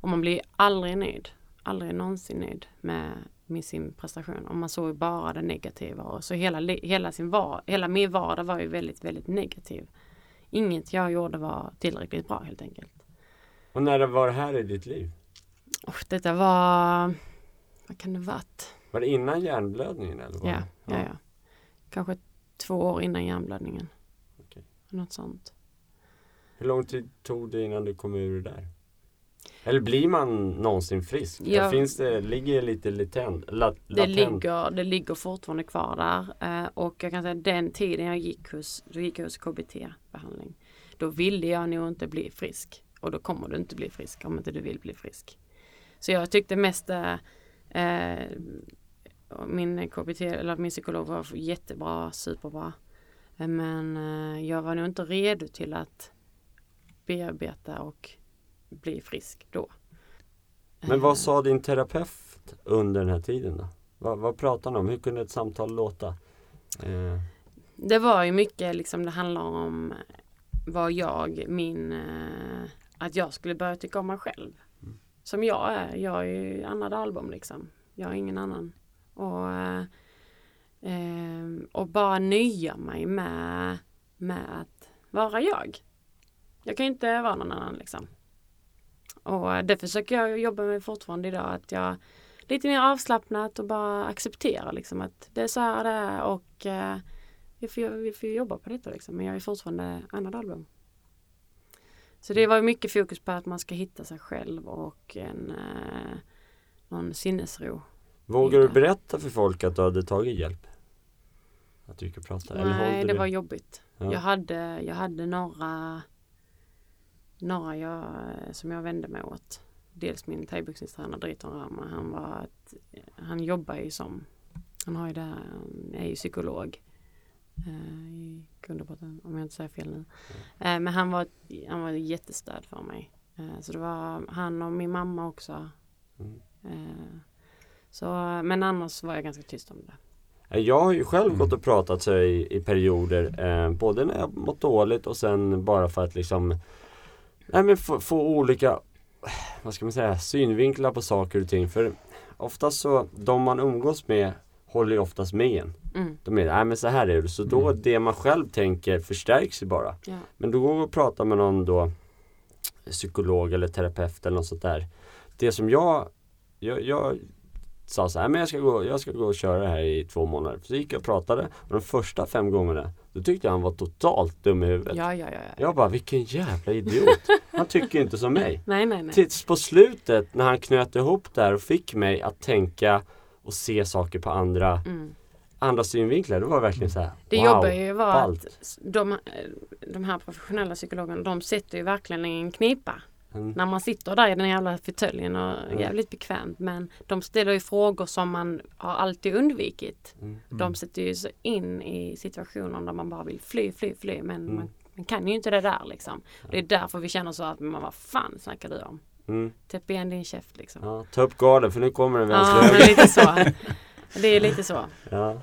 Och man blir aldrig nöjd. Aldrig någonsin nöjd med, med sin prestation. Och man såg bara det negativa. Och så hela, hela, sin var, hela min vardag var ju väldigt, väldigt negativ. Inget jag gjorde var tillräckligt bra helt enkelt. Och när var det här i ditt liv? Och detta var, vad kan det varit? Var det innan hjärnblödningen eller? Var Ja, det? ja, ja. Kanske två år innan hjärnblödningen. Okej. Något sånt. Hur lång tid tog det innan du kom ur det där? Eller blir man någonsin frisk? Ja. Eller Finns det, ligger det lite latent? La, Det latent? ligger, det ligger fortfarande kvar där eh, och jag kan säga den tiden jag gick hos, då gick jag hos KBT-behandling. Då ville jag nog inte bli frisk och då kommer du inte bli frisk om inte du vill bli frisk. Så jag tyckte mest eh, eh, min KBT eller min psykolog var jättebra, superbra. Eh, Men jag var nog inte redo till att bearbeta och bli frisk då. Men Eh, vad sa din terapeut under den här tiden då? Vad, vad pratade han om? Hur kunde ett samtal låta? Eh, Det var ju mycket liksom det handlar om vad jag, min, eh, att jag skulle börja tycka om mig själv. Mm. Som jag är. Jag är ju Anna Dahlbom liksom. Jag är ingen annan. Och, eh, eh, och bara nöja mig med, med att vara jag. Jag kan inte vara någon annan liksom. Och det försöker jag jobba med fortfarande idag. Att jag lite mer avslappnat och bara acceptera liksom att det är så här det är och eh, vi får, vi får jobba på detta liksom. Men jag är fortfarande Anna Dahlbom. Så det var mycket fokus på att man ska hitta sig själv och en eh, någon sinnesro. Vågar du berätta för folk att du hade tagit hjälp? Att du gick och pratade? Nej, det du? var jobbigt. Ja. Jag, hade, jag hade några, några jag, som jag vände mig åt. Dels min thaiboxningstränare Driton Rama. Han, var ett, han jobbar ju som, han har ju det här, är ju psykolog. eh, I grund och botten, om jag inte säger fel nu. Eh, men han var, han var jättestöd för mig. Eh, så det var han och min mamma också. Mm. Eh, så, men annars var jag ganska tyst om det. Eh, Jag har ju själv Mm. gått och pratat så i, i perioder, eh, både när jag mått dåligt och sen bara för att liksom Nej men få, få olika, vad ska man säga, synvinklar på saker och ting. För oftast så, de man umgås med håller ju oftast med en. Mm, De är, nej men så här är det. Så då Mm. det man själv tänker förstärks ju bara. ja. Men då går och pratar med någon då psykolog eller terapeut eller något sånt där. Det som jag, jag, jag sa så här, men jag ska, gå, jag ska gå och köra det här i två månader. Så gick jag och pratade och de första fem gångerna då tyckte jag han var totalt dum i huvudet. Ja, ja, ja, ja. Jag bara, vilken jävla idiot. Han tycker inte som mig. <laughs> Nej, nej, nej. Tills på slutet när han knöt ihop där och fick mig att tänka och se saker på andra, Mm. andra synvinklar. Det var verkligen så här, Det wow. jobbar ju var ballt. att de, de här professionella psykologerna de sätter ju verkligen i en knipa. Mm. När man sitter där i den jävla fåtöljen och Mm. jävligt bekvämt men de ställer ju frågor som man har alltid undvikit. Mm. De sätter ju sig in i situationer där man bara vill fly, fly, fly men Mm. man, man kan ju inte det där liksom. Det är därför vi känner så att man vad fan snackar du om? Mm. Täpp igen din käft liksom. Ja, ta upp garden för nu kommer en Ja, vänster men höger. lite så. <laughs> Det är lite så. Ja.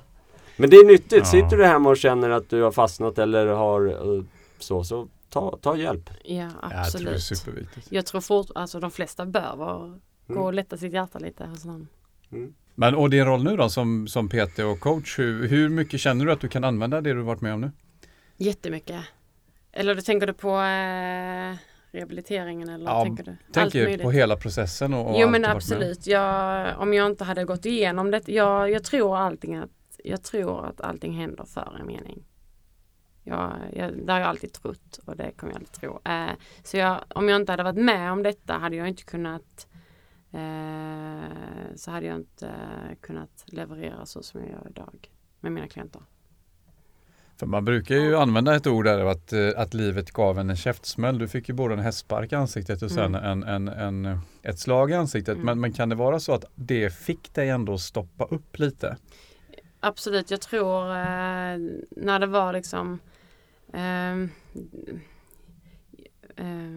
Men det är nyttigt. Ja. Sitter du hemma och känner att du har fastnat eller har uh, så, så ta, ta hjälp. Ja, Jag tror det är absolut. superviktigt. Jag tror fort, alltså de flesta bör vara, gå och lätta sitt hjärta lite hos någon. Mm. Men och din roll nu då som, som PT och coach, hur, hur mycket känner du att du kan använda det du varit med om nu? Jättemycket. Eller du tänker du på eh, rehabiliteringen eller Ja, tänker du? Allt Tänker möjligt. på hela processen och, och Jo allt men absolut. Jag, om jag inte hade gått igenom det. Jag, jag tror allting att jag tror att allting händer för en mening. Jag, jag, det har jag alltid trott och det kommer jag alltid tro. Eh, så jag, om jag inte hade varit med om detta hade jag inte kunnat eh, så hade jag inte kunnat leverera så som jag gör idag med mina klienter. För man brukar ju använda ett ord där att, eh, att livet gav en en käftsmäll. Du fick ju både en hästspark i ansiktet och sen en, en, en, ett slag i ansiktet. Mm. Men, men kan det vara så att det fick dig ändå stoppa upp lite? Absolut, jag tror eh, när det var liksom eh,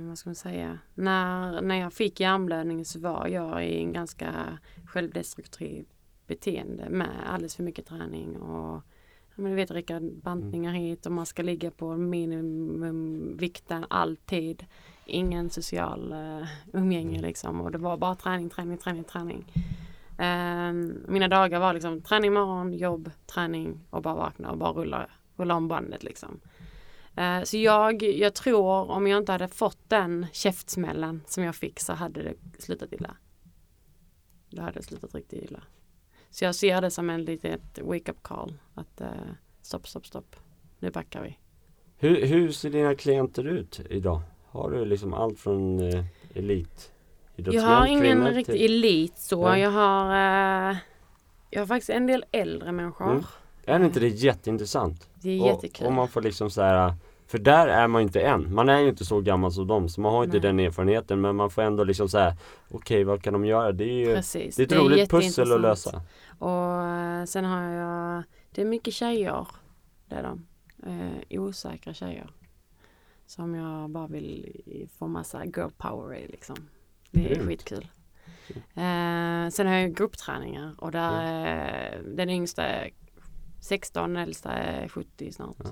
vad ska man säga, när, när jag fick hjärnblödning så var jag i en ganska självdestruktiv beteende med alldeles för mycket träning och men du vet Rickard, bantningar hit och man ska ligga på minimumvikten alltid. Ingen social uh, umgänge liksom och det var bara träning, träning, träning, träning. Ehm, mina dagar var liksom träning morgon, jobb, träning och bara vakna och bara rulla, rulla om bandet liksom. Eh, så jag, jag tror om jag inte hade fått den käftsmällen som jag fick så hade det slutat illa. Då hade det slutat riktigt illa. Så jag ser det som en litet wake-up call. Att uh, stopp, stopp, stopp. Nu backar vi. Hur, hur ser dina klienter ut idag? Har du liksom allt från uh, elit? Jag har ingen riktig till- elit så. Nej. Jag har, eh, jag har faktiskt en del äldre människor. Mm. Är inte det jätteintressant? Det är Och, jättekul. och man får liksom så här För där är man ju inte än. Man är ju inte så gammal som dem så man har inte Nej. den erfarenheten men man får ändå liksom här Okej vad kan de göra? Det är ju Precis. Det är ett roligt pussel att lösa. Och eh, sen har jag, det är mycket tjejer. Det är de. Eh, osäkra tjejer. Som jag bara vill få massa girl power i liksom. Det är Grymt. skitkul. Eh, sen har jag gruppträningar och där är den yngsta är 16, den äldsta är 70 snart. Ja.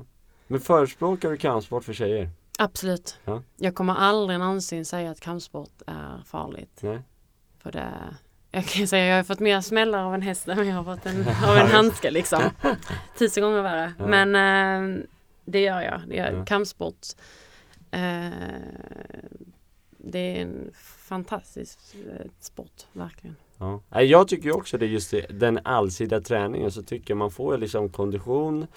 Men förespråkar du kampsport för tjejer? Absolut. Ja. Jag kommer aldrig någonsin säga att kampsport är farligt. Nej? För det, jag kan säga jag har fått mer smällar av en häst än jag har fått en, av en <laughs> handske liksom. <laughs> Tusen gånger värre. Ja. Men eh, det gör jag. Det gör Ja. kampsport. Eh, det är en fantastisk eh, sport, verkligen. Ja. Jag tycker också det är just det, den allsidiga träningen så tycker man får liksom kondition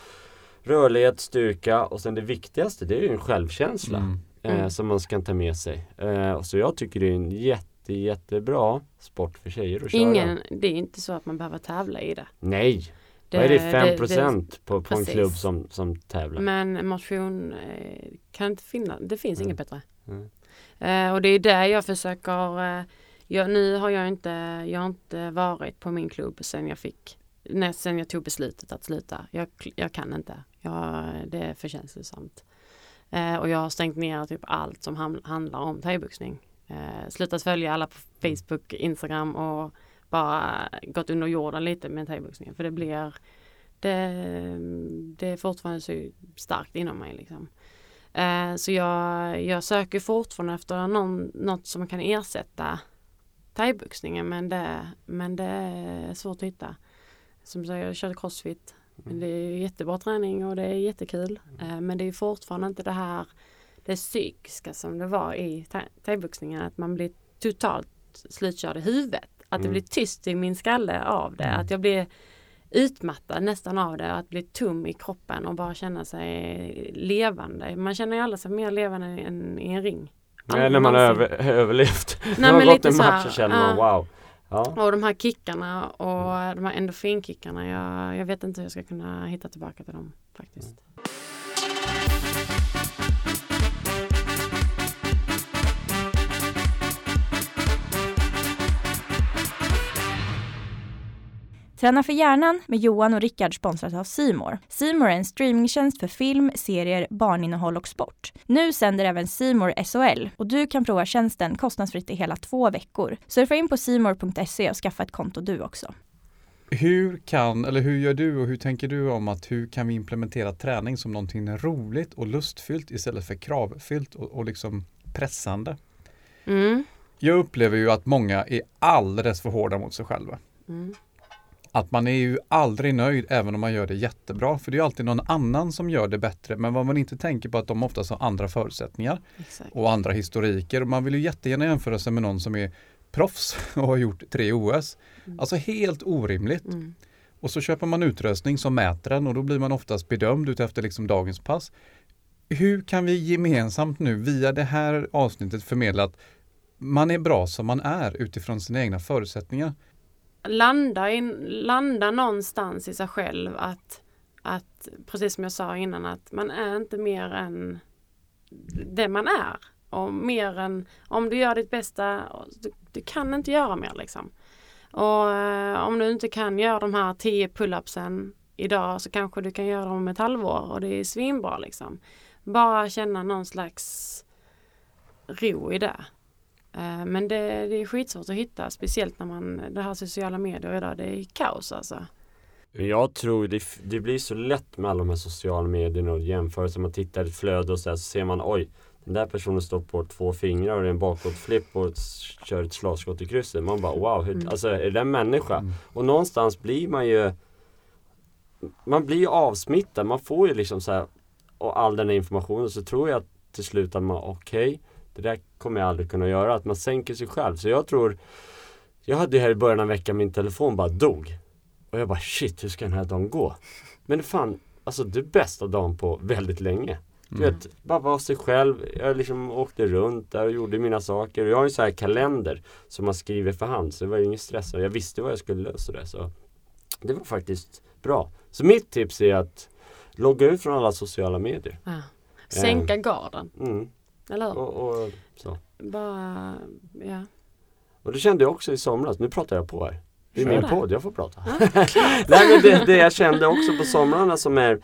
Rörlighet, styrka och sen det viktigaste det är ju en självkänsla. Mm. eh, Mm. som man ska ta med sig. Eh, så jag tycker det är en jätte, jättebra sport för tjejer att köra. Ingen, det är inte så att man behöver tävla i det. Nej! det Vad är det, det- 5% på, på en klubb som, som tävlar? Men motion eh, kan inte finna, det finns Mm. inget bättre. Mm. Eh, och det är där jag försöker, eh, jag, nu har jag inte, jag har inte varit på min klubb sen jag fick, när, sen jag tog beslutet att sluta. Jag, jag kan inte, Ja, det är för känslosamt. Eh, och jag har stängt ner typ allt som ham, handlar om thaiboxning. Eh, slutat följa alla på Facebook, Instagram och bara gått under jorden lite med thaiboxningen. För det blir, det, det är fortfarande så starkt inom mig liksom. Eh, så jag, jag söker fortfarande efter någon, något som kan ersätta thaiboxningen men det, men det är svårt att hitta. Som sagt, jag körde crossfit. Men det är jättebra träning och det är jättekul. Eh, men det är fortfarande inte det här det psykiska som det var i thai- thaiboxningen. Att man blir totalt slutkörd i huvudet. Att det Mm. blir tyst i min skalle av det. Att jag blir utmattad nästan av det. Att bli tom i kroppen och bara känna sig levande. Man känner ju aldrig sig mer levande än i en ring. Nej, när man har över, <laughs> överlevt. Nej, när man men gått en match så känner man wow. Ja. Och de här kickarna och de här endorfinkickarna. Jag, jag vet inte hur jag ska kunna hitta tillbaka till dem faktiskt. Träna för hjärnan med Johan och Rickard sponsrat av Simor. Simor är en streamingtjänst för film, serier, barninnehåll och sport. Nu sänder även Simor SHL och du kan prova tjänsten kostnadsfritt i hela två veckor. Surfa in på simor.se och skaffa ett konto du också. Hur kan, eller hur gör du och hur tänker du om att hur kan vi implementera träning som någonting roligt och lustfyllt istället för kravfyllt och, och liksom pressande? Mm. Jag upplever ju att många är alldeles för hårda mot sig själva. Mm. Att man är ju aldrig nöjd även om man gör det jättebra. För det är alltid någon annan som gör det bättre. Men vad man inte tänker på att de oftast har andra förutsättningar Exakt. och andra historiker. Och man vill ju jättegärna jämföra sig med någon som är proffs <laughs> och har gjort tre OS. Mm. Alltså helt orimligt. Mm. Och så köper man utrustning som mäter den och då blir man oftast bedömd utefter liksom dagens pass. Hur kan vi gemensamt nu via det här avsnittet förmedla att man är bra som man är utifrån sina egna förutsättningar? Landa, in, landa någonstans i sig själv att, att, precis som jag sa innan, att man är inte mer än det man är. Och mer än, om du gör ditt bästa, du, du kan inte göra mer liksom. Och eh, om du inte kan göra de här 10 pull-upsen idag så kanske du kan göra dem om ett halvår och det är svinbra liksom. Bara känna någon slags ro i det. Eh, Men det, det är skitsvårt att hitta, speciellt när man, det här sociala medier idag, det är kaos alltså. Jag tror det, det blir så lätt med alla de här sociala medierna och jämförelser. Man tittar i ett flöde och så, här, så ser man oj den där personen står på två fingrar och det är en bakåtflipp och kör ett slagskott i krysset. Man bara wow, hur, Mm. alltså är det en människa? Mm. Och någonstans blir man ju Man blir ju avsmittad, man får ju liksom så här Och all den här informationen så tror jag att till slut att man okej Det där kommer jag aldrig kunna göra, att man sänker sig själv. Så jag tror Jag hade ju här i början av veckan min telefon bara dog Och jag bara shit, hur ska den här dagen gå? Men fan, alltså det är bästa dagen på väldigt länge. Du Mm. vet, bara vara sig själv. Jag liksom åkte runt där och gjorde mina saker. Och jag har ju så här kalender som man skriver för hand. Så det var ju ingen stress. Och jag visste vad jag skulle lösa det. Så det var faktiskt bra. Så mitt tips är att logga ut från alla sociala medier. Ja. Sänka garden, Mm. Eller hur? Och, och, så. Bara, ja. och det kände jag också i somras. Nu pratar jag på här. Det är Kör min det. podd, jag får prata. <laughs> Nej men det, det jag kände också på somrarna som är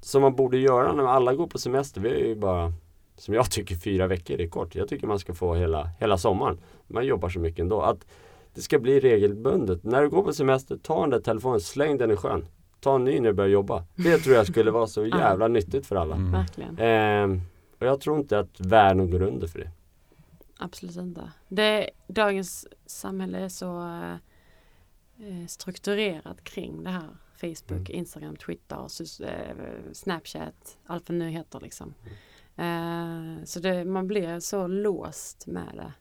Som man borde göra när alla går på semester. Vi är ju bara Som jag tycker fyra veckor är kort. Jag tycker man ska få hela, hela sommaren. Man jobbar så mycket ändå. Att det ska bli regelbundet. När du går på semester, ta den där telefonen, släng den i sjön. Ta en ny när du börjar jobba. Det tror jag skulle vara så <laughs> jävla nyttigt för alla. Mm. Verkligen. Ehm, och jag tror inte att världen går under för det. Absolut inte. Det, dagens samhälle är så eh, strukturerat kring det här. Facebook, Mm. Instagram, Twitter, sus- eh, Snapchat, allt vad nu heter liksom. Eh, så det, man blir så låst med det.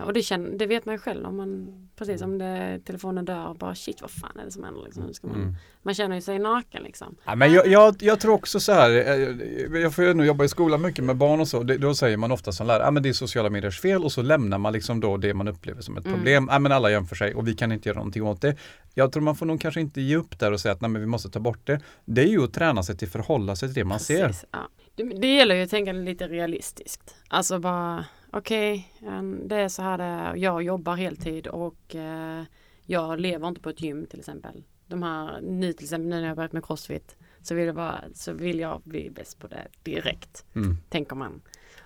Eh, och det, känner, det vet man ju själv om man precis om det, telefonen dör bara shit vad fan är det som händer liksom. Ska man, Mm. man känner ju sig naken liksom. Ja, men jag, jag, jag tror också så här, eh, jag får ju nu jobba i skolan mycket med barn och så, det, då säger man ofta som lärare, ja men det är sociala mediers fel och så lämnar man liksom då det man upplever som ett Mm. problem. Ja men alla jämför sig och vi kan inte göra någonting åt det. Jag tror man får nog kanske inte ge upp där och säga att nej men vi måste ta bort det. Det är ju att träna sig till förhålla sig till det man ser. Precis, ja. det, det gäller ju att tänka lite realistiskt. Alltså bara okej, en- det är så här det är. Jag jobbar heltid och eh, jag lever inte på ett gym till exempel. De här, nu till exempel nu när jag börjat med crossfit så vill jag, bara, så vill jag bli bäst på det direkt. Mm. tänker man.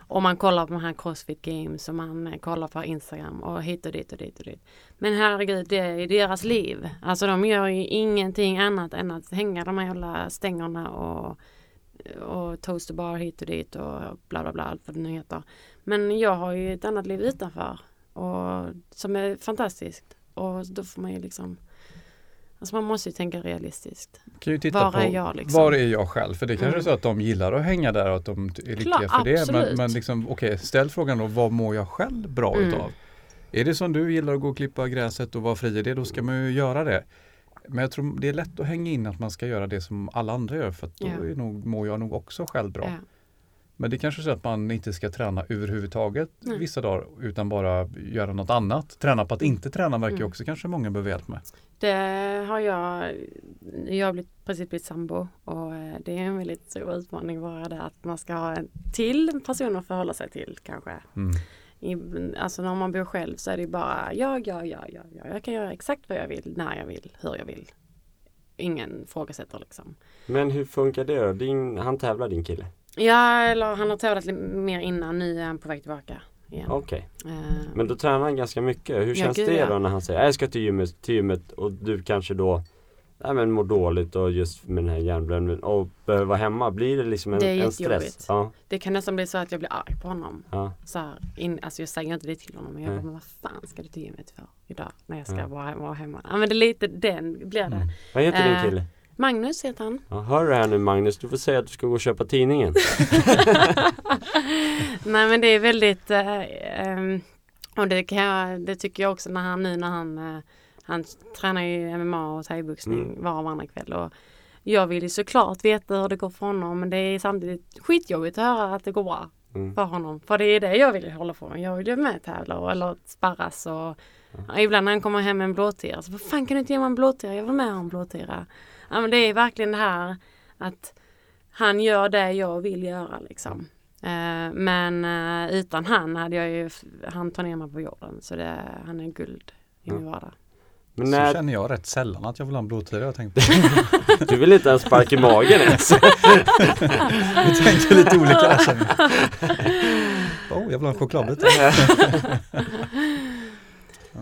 Om man kollar på de här Crossfit Games och man eh, kollar på Instagram och hit och dit och dit och dit. Men herregud, det är deras liv. Alltså de gör ju ingenting annat än att hänga de här jävla stängerna och, och toaster bar hit och dit och bla bla bla, allt vad det nu heter. Men jag har ju ett annat liv utanför och som är fantastiskt. Och då får man ju liksom Alltså man måste ju tänka realistiskt. Kan ju titta Var på är jag liksom? var är jag själv? För det kanske är Mm. så att de gillar att hänga där och att de är lyckliga för det. Men, absolut. men liksom, okej, ställ frågan då, vad mår jag själv bra Mm. utav? Är det som du gillar att gå och klippa gräset och vara fri i det, då ska man ju göra det. Men jag tror det är lätt att hänga in att man ska göra det som alla andra gör för då är nog, mår jag nog också själv bra. Ja. Men det kanske är så att man inte ska träna överhuvudtaget Nej. vissa dagar utan bara göra något annat. Träna på att inte träna verkar Mm. också kanske många behöver hjälp med. Det har jag. Jag har blivit, precis blivit sambo och eh, det är en väldigt stor utmaning bara det att man ska ha en till person att förhålla sig till kanske. Mm. I, alltså när man bor själv så är det bara ja, ja, ja, ja, ja, jag kan göra exakt vad jag vill, när jag vill, hur jag vill. Ingen frågasätter liksom. Men hur funkar det då? Din, han tävlar din kille? Ja, eller han har tävlat lite mer innan, nu är han på väg tillbaka. Okej. Eh, Men då tränar han ganska mycket. Hur Ja, känns gud, det ja. då när han säger "Nej, jag ska till gymmet, till gymmet och du kanske då Nej men mår dåligt och just med den här hjärnblödningen och behöver vara hemma. Blir det liksom en, Det är en stress? Ja, Det kan nästan bli så att jag blir arg på honom. ja. Så här, in, alltså jag säger inte det till honom men jag bara, men vad fan ska du till gymmet för idag när jag ska Ja. vara, hemma? Ja men det är lite den blir det. Mm. Vad heter Eh, din kille? Magnus heter han. Ja, hör du här nu Magnus, du får säga att du ska gå och köpa tidningen. <laughs> Nej men det är väldigt eh, ehm, och det, kan jag, det tycker jag också när han nu när han eh, han tränar ju MMA och thaiboxning Mm. var och varannan kväll och jag vill ju såklart veta hur det går för honom men det är samtidigt skitjobbigt att höra att det går bra Mm. för honom. För det är det jag vill hålla på med. Jag vill ju med tävla och, eller sparras och ja, ibland när han kommer hem med en blåtira så vad fan kan du inte ge mig en blåtira? Jag vill med ha en blåtira. Ja men det är verkligen det här att han gör det jag vill göra liksom. Eh, men eh, utan han hade jag ju, han tar ner mig på jorden så det, han är guld i min vardag. Men Så när, känner jag rätt sällan att jag vill ha en blodtira. Jag tänkte, <laughs> du vill inte ens sparka i magen ens. <laughs> vi tänker lite olika känner jag. <laughs> Oh, jag vill ha en chokladbit.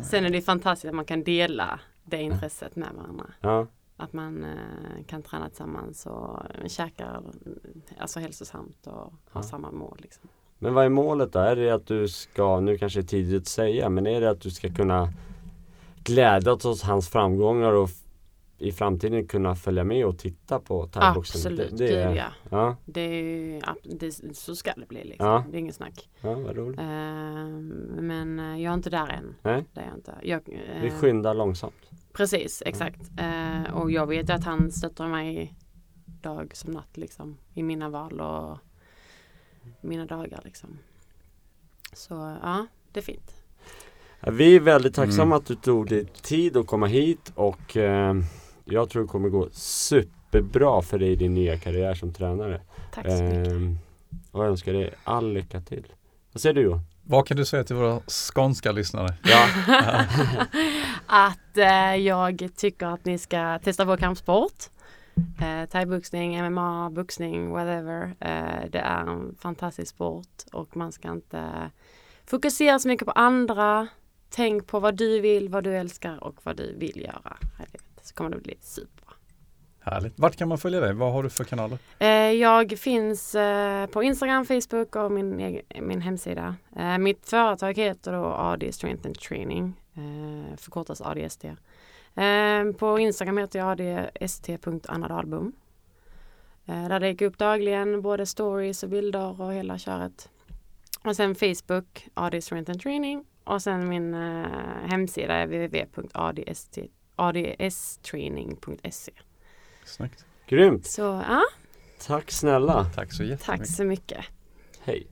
Sen är det fantastiskt att man kan dela det intresset med varandra. Ja, Att man eh, kan träna tillsammans och käka alltså hälsosamt och ha Ja. samma mål. Liksom. men vad är målet då? Är det att du ska, nu kanske det är tidigt att säga, men är det att du ska kunna glädjas åt hans framgångar och i framtiden kunna följa med och titta på thaiboxning? Absolut, Det, det är, ja. ja, Det är det, så ska det bli liksom. Ja. Det är inget snack. ja, vad roligt. Eh, men eh, jag är inte där än. Nej, Det är jag inte. Jag, eh, vi skyndar långsamt. Precis, exakt. Eh, och jag vet ju att han stöttar mig dag som natt liksom. I mina val och mina dagar liksom. Så ja, det är fint. Vi är väldigt tacksamma Mm. att du tog dig tid att komma hit och eh, jag tror det kommer gå superbra för dig i din nya karriär som tränare. Tack så mycket. Eh, och jag önskar dig all lycka till. Vad säger du Johan? Vad kan du säga till våra skånska lyssnare? Ja, <laughs> <laughs> att eh, jag tycker att ni ska testa vår kampsport. Eh, Thaiboxning, MMA, boxning, whatever. Eh, det är en fantastisk sport och man ska inte fokusera så mycket på andra. Tänk på vad du vill, vad du älskar och vad du vill göra. Så kommer det bli superbra. Härligt. Vart kan man följa dig? Vad har du för kanaler? Eh, jag finns eh, på Instagram, Facebook och min, min hemsida. Eh, mitt företag heter då AD Strength and Training. Förkortas ADST. På Instagram heter jag adst.annadalbom. Där lägger jag upp dagligen både stories och bilder och hela köret. Och sen Facebook, AD Strength and Training. och sen min hemsida är www.adsttraining.se. Snyggt. Grymt! Så ja, Tack snälla! Tack så jättemycket. tack så mycket. Hej!